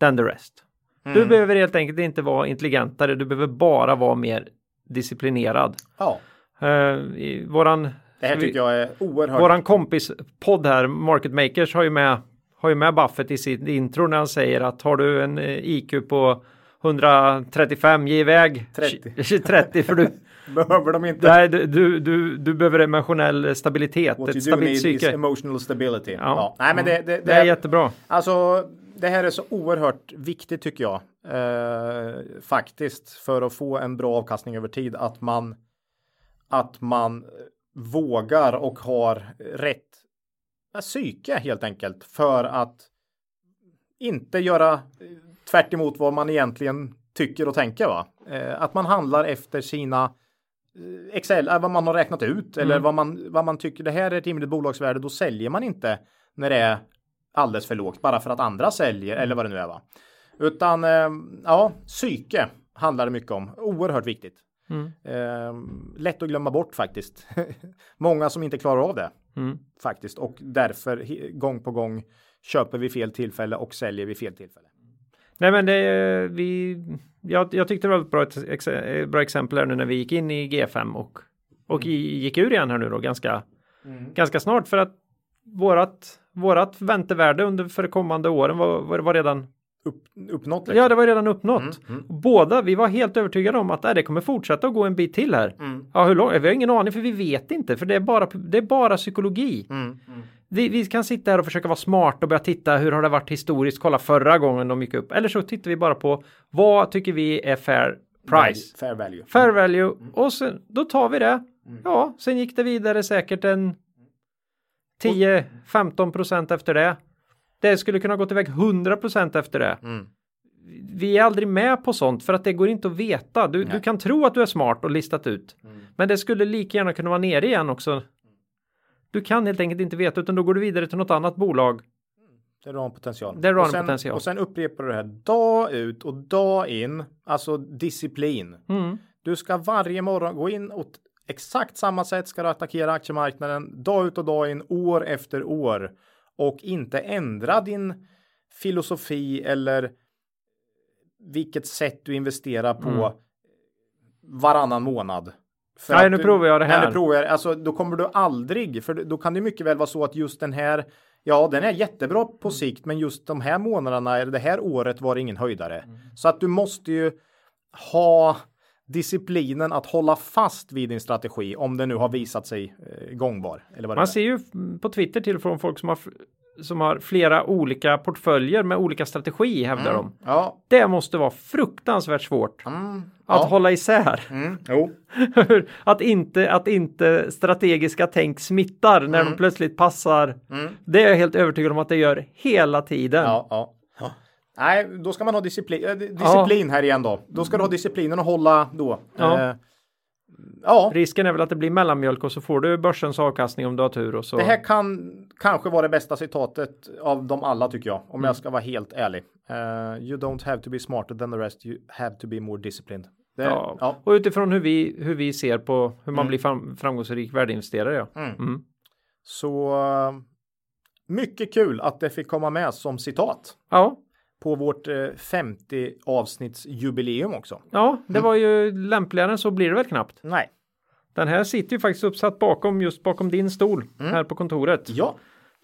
than the rest. Du behöver helt enkelt inte vara intelligentare, du behöver bara vara mer disciplinerad. ja, Eh, i våran, det här tycker jag är oerhört. Våran kompis podd här, Market Makers, har ju med, har ju med Buffett i sitt intro när han säger att har du en eh, IQ på 135, ge iväg 30. 30 <laughs> för du, <laughs> Behöver de inte. nej, du, du, du, behöver emotionell stabilitet, What ett you do need stabilt is psyke. emotional stability. Ja. Ja. Nej, men det, det, Det är jättebra. Alltså, det här är så oerhört viktigt tycker jag. Eh, faktiskt för att få en bra avkastning över tid. Att man, att man vågar och har rätt psyke helt enkelt. För att inte göra eh, tvärt emot vad man egentligen tycker och tänker. Va? Eh, att man handlar efter sina eh, Excel, eh, vad man har räknat ut eller vad man, vad man tycker det här är ett rimligt bolagsvärde. Då säljer man inte när det är alldeles för lågt bara för att andra säljer eller vad det nu är. Va? Utan eh, ja, psyke handlar det mycket om. Oerhört viktigt. Eh, lätt att glömma bort faktiskt. <laughs> Många som inte klarar av det Mm. faktiskt och därför gång på gång köper vi fel tillfälle och säljer vid fel tillfälle. Nej men det vi, jag, jag tyckte det var ett bra, ett bra exempel här nu när vi gick in i G5 och, och i- gick ur igen här nu då ganska, ganska snart för att vårat, vårat väntevärde under för de kommande åren var, var, var redan Upp, uppnått liksom. Ja, det var redan uppnått. Båda, vi var helt övertygade om att äh, det kommer fortsätta att gå en bit till här. Ja, hur långt? Vi har ingen aning för vi vet inte, för det är bara, det är bara psykologi. Vi, vi kan sitta här och försöka vara smart och börja titta hur har det varit historiskt, kolla förra gången de gick upp. Eller så tittar vi bara på vad tycker vi är fair price. Fair value. Fair value och sen, då tar vi det. Ja, sen gick det vidare säkert en 10-15 procent efter det. Det skulle kunna gått iväg 100 procent efter det. Vi är aldrig med på sånt för att det går inte att veta. Du, du kan tro att du är smart och listat ut. Men det skulle lika gärna kunna vara nere igen också. Du kan helt enkelt inte veta utan då går du vidare till något annat bolag. Där du har en potential. Där du har och en sen, potential. Och sen upprepar du det här dag ut och dag in. Alltså disciplin. Mm. Du ska varje morgon gå in och exakt samma sätt ska du attackera aktiemarknaden dag ut och dag in år efter år och inte ändra din filosofi eller vilket sätt du investerar på Mm. varannan månad. För Nej, nu du- provar jag det Nej, här. nu provar jag, alltså, då kommer du aldrig, för då kan det mycket väl vara så att just den här, ja, den är jättebra Mm. på sikt, men just de här månaderna, eller det här året var det ingen höjdare. Mm. Så att du måste ju ha disciplinen att hålla fast vid din strategi om det nu har visat sig eh, gångbar. Eller vad Man ser ju på Twitter till från folk som har, som har flera olika portföljer med olika strategi hävdar de. Ja. Det måste vara fruktansvärt svårt Mm. att ja. hålla isär. Mm. Jo. <laughs> att, inte, att inte strategiska tänk smittar när Mm. de plötsligt passar. Det är jag helt övertygad om att det gör hela tiden. Ja, ja. ja. Nej, då ska man ha disciplin, äh, disciplin här igen då. Då ska du ha disciplinen att hålla då. Ja. Eh, ja. Risken är väl att det blir mellanmjölk och så får du börsens avkastning om du har tur och så. Det här kan kanske vara det bästa citatet av dem alla tycker jag, om jag ska vara helt ärlig. Eh, you don't have to be smarter than the rest, you have to be more disciplined. Det, ja. ja. Och utifrån hur vi, hur vi ser på hur man Mm. blir fram, framgångsrik värdeinvesterare. Ja. Mm. Så eh, mycket kul att det fick komma med som citat ja, på vårt eh, 50 avsnittsjubileum också. ja, det var ju lämpligare än så blir det väl knappt. Nej. Den här sitter ju faktiskt uppsatt bakom just bakom din stol här på kontoret. Ja,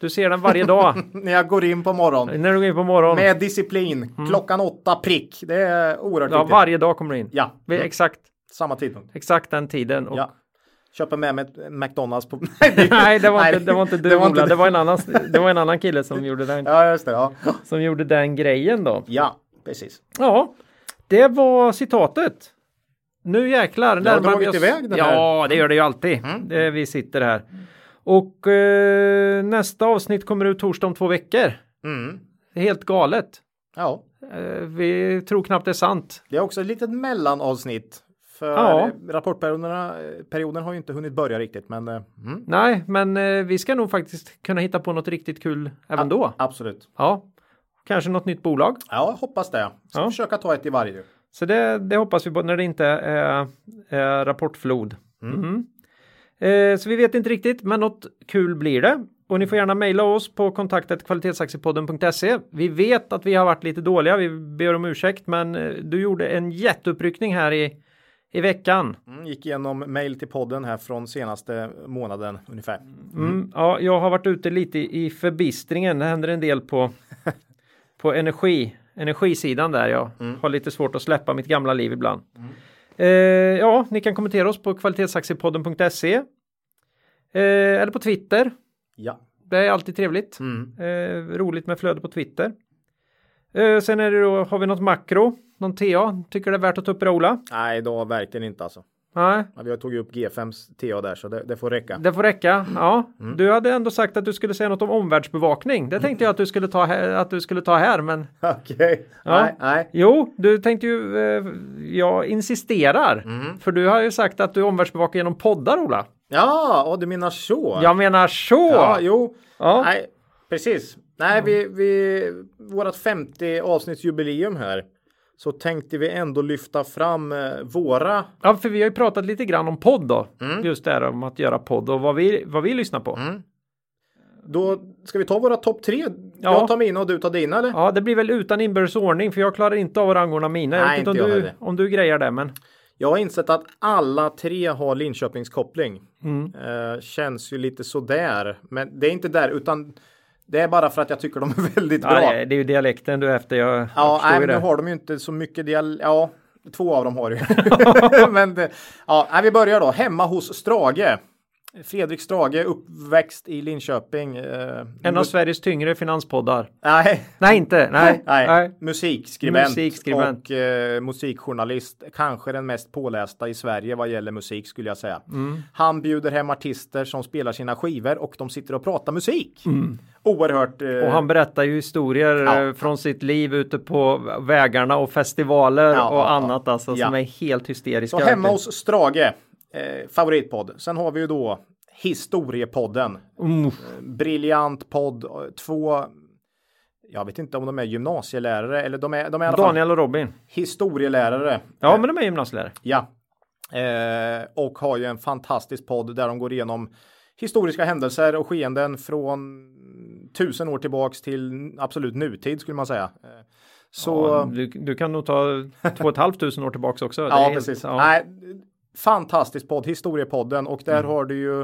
Du ser den varje dag <laughs> när jag går in på morgonen. när du går in på morgonen. Med disciplin, klockan åtta prick. Det är oerhört Ja, viktigt. varje dag kommer du in. Ja, Vid exakt, samma tidpunkt. exakt den tiden. Och, Ja. Köper med mig ett McDonalds på... <laughs> Nej, det var, inte, det var inte du <laughs> det var inte Det var en annan, det var en annan kille som gjorde den, Ja, just det. Ja, <laughs> som gjorde den grejen då. ja precis. Ja, det var citatet. nu jäklar. Det har dragit oss- iväg den här. Ja, det gör det ju alltid. Det, vi sitter här. Och eh, nästa avsnitt kommer ut torsdag om två veckor. Mm. Helt galet. Ja, Eh, vi tror knappt det är sant. det är också ett litet mellanavsnitt. För Ja. rapportperioderna perioden har ju inte hunnit börja riktigt, men eh, mm. Nej, men eh, vi ska nog faktiskt kunna hitta på något riktigt kul även då. absolut. Ja, kanske något nytt bolag. Ja, hoppas det. Ska Ja. försöka ta ett i varje. Så det, det hoppas vi på när det inte är, är rapportflod. Mhm. Eh, så vi vet inte riktigt, men något kul blir det. Och ni får gärna mejla oss på kontaktet kvalitetsaktiepodden.se. Vi vet att vi har varit lite dåliga, vi ber om ursäkt, men eh, du gjorde en jätteuppryckning här i, i veckan. Mm, gick igenom mail till podden här från senaste månaden ungefär. Mm, ja, jag har varit ute lite i förbistringen. Det händer en del på, <laughs> på energi, energisidan där. Jag har lite svårt att släppa mitt gamla liv ibland. Eh, ja, ni kan kommentera oss på kvalitetsaktiepodden.se eh, eller på Twitter. Ja. Det är alltid trevligt. Mm. Eh, roligt med flöde på Twitter. Eh, sen är det då, har vi något makro, någon TA. Tycker det är värt att ta upp det Ola? Nej, då verkligen inte alltså. Nej, Ja, Vi har tagit upp G5s TA där, så det, det får räcka. Det får räcka. Ja, Mm. du hade ändå sagt att du skulle säga något om omvärldsbevakning. Det tänkte jag att du skulle ta här, att du skulle ta här, men <laughs> Okej. Ja. Nej, nej. jo, du tänkte ju. Eh, jag insisterar, Mm. för du har ju sagt att du omvärldsbevakar genom poddar, Ola. Ja, och du menar så? Jag menar så. Ja, jo. Ja. Nej, precis. Nej, vi, vi, vårat 50 avsnittsjubileum här. Så tänkte vi ändå lyfta fram eh, våra. Ja, för vi har ju pratat lite grann om podd då. Mm. Just det här om att göra podd och vad vi, vad vi lyssnar på. Då ska vi ta våra topp tre. Ja. Jag tar mina och du tar dina eller? Ja, det blir väl utan inbördes ordning för jag klarar inte av att rangordna mina. Nej, inte om jag du, om du grejar det, men Jag har insett att alla tre har Linköpingskoppling. Mm. Eh, känns ju lite sådär. Men det är inte där utan det är bara för att jag tycker de är <laughs> väldigt ja, bra. det, är, det är ju dialekten du är efter. Jag, jag Ja, förstår nej, men nu har de ju inte så mycket dial... Ja, två av dem har ju. <laughs> <laughs> men det... ja, nej, vi börjar då. Hemma hos Strage. Fredrik Strage, uppväxt i Linköping. Eh, En av Sveriges tyngre finanspoddar. Nej, Nej, inte. Nej. nej. nej. musikskribent, Musikskribent. och eh, musikjournalist. Kanske den mest pålästa i Sverige vad gäller musik skulle jag säga. Mm. Han bjuder hem artister som spelar sina skivor och de sitter och pratar musik. Oerhört. Eh. Och han berättar ju historier Ja. eh, från sitt liv ute på vägarna och festivaler Ja, och ja, annat alltså som är helt hysteriska. Så hemma hos Strage, eh, favoritpodd. Sen har vi ju då Historiepodden. Mm. Eh, Briljant podd. eh, Två, jag vet inte om de är gymnasielärare eller de är, de är i alla Daniel och Robin. historielärare. Ja, men de är gymnasielärare. Ja. Eh, och har ju en fantastisk podd där de går igenom historiska händelser och skeenden från tusen år tillbaks till absolut nutid skulle man säga. Eh, så Ja, du, du kan nog ta <laughs> två och ett halvt tusen år tillbaks också. Ja, helt- precis. ja. Nej, fantastisk podd, Historiepodden. Och Mm. där har du ju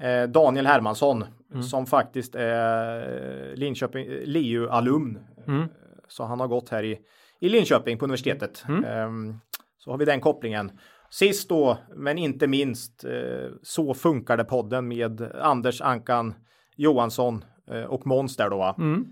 eh, Daniel Hermansson Mm. som faktiskt är Linköping, eh, LiU-alumn. Mm. Eh, Så han har gått här i, i Linköping på universitetet. Mm. Ehm, så har vi den kopplingen. Sist då, men inte minst, eh, så funkar det podden med Anders Ankan Johansson och Måns där då va? Mm.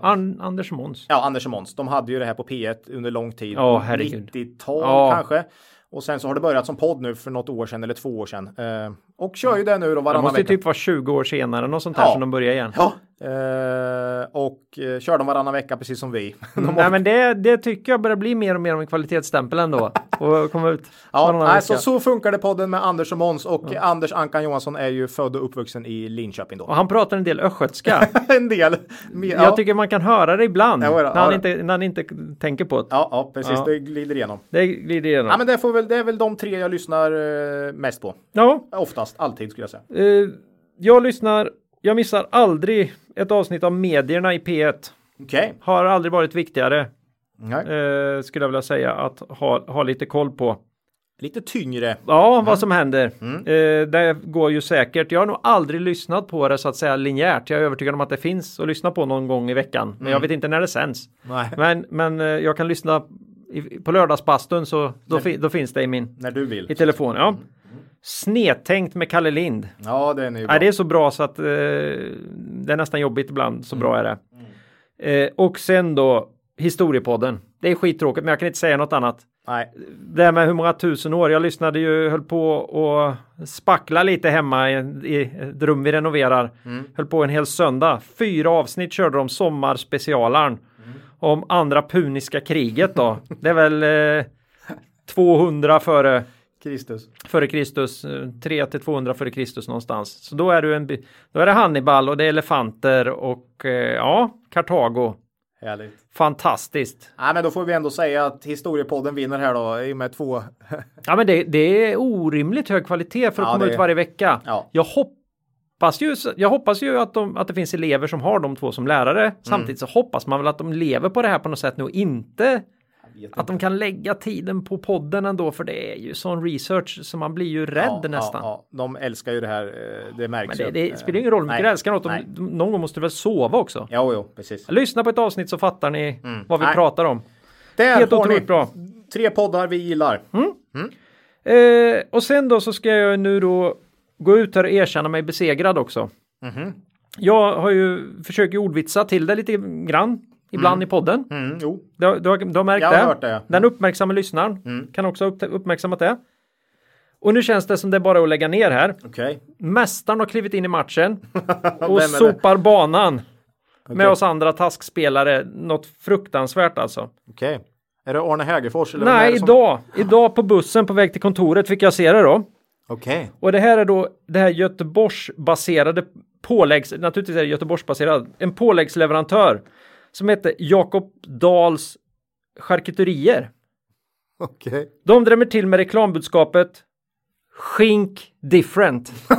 An, Anders Måns. Ja, Anders och Måns. De hade ju det här på P1 under lång tid. Ja, herregud. 90-tal Ja. kanske. Och sen så har det börjat som podd nu för något år sedan eller två år sedan. Eh, och kör ju det nu då Det varannan måste ju vecka. typ vara 20 år senare något sånt där Ja. som de börjar igen. Ja. Eh, och eh, kör de varannan vecka precis som vi. <laughs> De har- Nej men det, det tycker jag börjar bli mer och mer om en kvalitetsstämpel ändå. <laughs> Och komma ut Ja, nej, så, vecka. så funkar det podden med Anders och Måns och Anders Ankan Johansson är ju född och uppvuxen i Linköping då. Och han pratar en del östgötska. <laughs> en del. Mer, ja. Jag tycker man kan höra det ibland. Ja, då, när, ja, han inte, när han inte tänker på det. ja, ja, precis. Ja. Det glider igenom. Det glider igenom. Ja, men det, får väl, det är väl de tre jag lyssnar eh, mest på. Ja, Oftast, alltid skulle jag säga. eh, jag lyssnar. Jag missar aldrig ett avsnitt av medierna i P1. Okej. Har aldrig varit viktigare, eh, skulle jag vilja säga, att ha, ha lite koll på. Lite tyngre. Ja, vad som händer. Eh, det går ju säkert. Jag har nog aldrig lyssnat på det så att säga linjärt. Jag är övertygad om att det finns att lyssna på någon gång i veckan. Men jag vet inte när det sänds. Nej. Men, men eh, jag kan lyssna i, på lördagsbastun så då, fi, då finns det i min När du vill. i telefon. Ja. Snedtänkt med Kalle Lind. Ja, den är ju bra. Nej, det är så bra så att eh, det är nästan jobbigt ibland. Så bra är det. Eh, och sen då historiepodden. Det är skittråkigt men jag kan inte säga något annat. Nej. Det här med hur många tusen år. Jag lyssnade ju, höll på och spackla lite hemma i, i ett rum vi renoverar. Höll på en hel söndag. Fyra avsnitt körde de sommarspecialaren. Om andra puniska kriget då. Det är väl eh, 200 före Kristus. före Kristus, eh, 3 till 200 före Kristus någonstans. Så då är du en, då är det Hannibal och det är elefanter och eh, ja, Kartago. Härligt. Fantastiskt. Nej, men då får vi ändå säga att historiepodden vinner här då i och med två. <laughs> Ja, men det, det är orimligt hög kvalitet för att Ja, komma det- ut varje vecka. Ja. Jag hoppas ju, jag hoppas ju att, de, att det finns elever som har de två som lärare. Mm. Samtidigt så hoppas man väl att de lever på det här på något sätt nu och inte att de kan lägga tiden på podden ändå för det är ju sån research så man blir ju rädd Ja, nästan. Ja, ja. De älskar ju det här. eh, Det märks Men det, ju. det spelar ingen roll hur mycket du älskar något. De, de, någon gång måste du väl sova också? Jo, jo, precis. Lyssna på ett avsnitt så fattar ni vad vi Nej. pratar om. Där Helt otroligt bra. tre poddar vi gillar. Eh, och sen då så ska jag nu då gå ut här och erkänna mig besegrad också. Jag har ju försökt ordvitsa till det lite grann ibland i podden. Mm, jo, Du, har- du, har, du har märkt Jag har det. hört det. Den uppmärksamma lyssnaren kan också ha upp, uppmärksammat det. Och nu känns det som det är bara att lägga ner här. okej. Mästaren har klivit in i matchen <laughs> och är det? sopar banan med oss andra taskspelare. Något fruktansvärt alltså. Okej. Är det Arne Hägerfors? Eller Nej, som- idag, idag på bussen på väg till kontoret fick jag se det då. Okej. Och det här är då det här Göteborgsbaserade påläggs, naturligtvis är det Göteborgsbaserad, en påläggsleverantör som heter Jakob Dals charkuterier. Okej. De drämmer till med reklambudskapet Skink different. <laughs>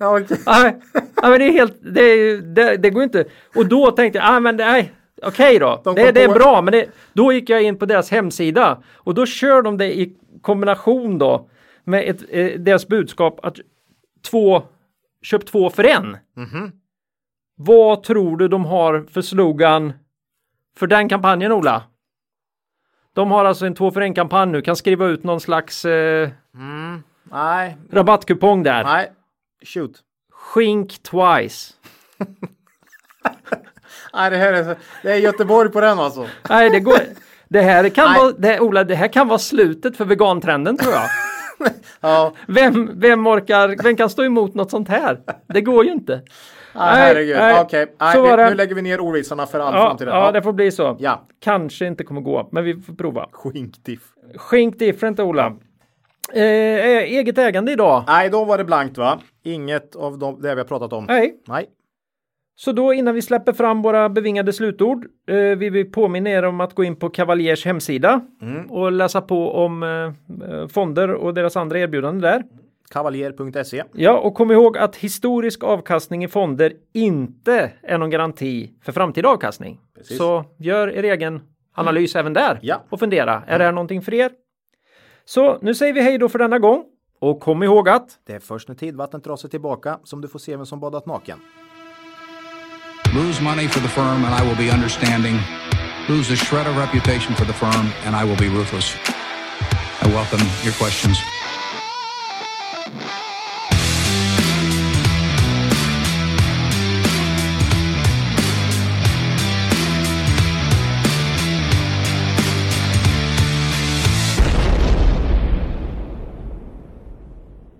Ja, okej. Nej, nej, men det är helt, det, är det, det går inte. Och då tänkte jag, men nej, okej då, De det, det är bra, men det, då gick jag in på deras hemsida och då kör de det i kombination då med ett, eh, deras budskap att två, köp två för en. Mhm. Vad tror du de har för slogan för den kampanjen Ola? De har alltså en två för en kampanj nu, kan skriva ut någon slags eh, Nej. rabattkupong där. Nej. Shoot. Skink twice. <laughs> Nej, det här är, så- det är Göteborg på den alltså. Nej, det går. Det här kan Nej. vara, det, Ola, det här kan vara slutet för vegantrenden tror jag. <laughs> Ja. Vem, vem orkar, vem kan stå emot något sånt här? Det går ju inte. Nej, herregud. Okej. Var det. Nu lägger vi ner ordvitsarna för all Ja, framtid. ja, det får bli så. Ja. Kanske inte kommer gå, men vi får prova. Skinkdiff. Skink different Ola. Eh, eh, eget ägande idag. Nej, då var det blankt va? Inget av de, det vi har pratat om. Nej, Nej. så då innan vi släpper fram våra bevingade slutord eh, vill vi påminna er om att gå in på Cavaliers hemsida och läsa på om eh, eh, fonder och deras andra erbjudanden där. Kavaljer.se. Ja, och kom ihåg att historisk avkastning i fonder inte är någon garanti för framtida avkastning. Precis. Så gör er egen analys även där Ja. och fundera. Är det här någonting för er? Så nu säger vi hej då för denna gång och kom ihåg att Det är först när tidvattnet drar sig tillbaka som du får se vem som badat naken. Lose money for the firm and I will be understanding. Lose a shred of reputation for the firm and I will be ruthless. I welcome your questions.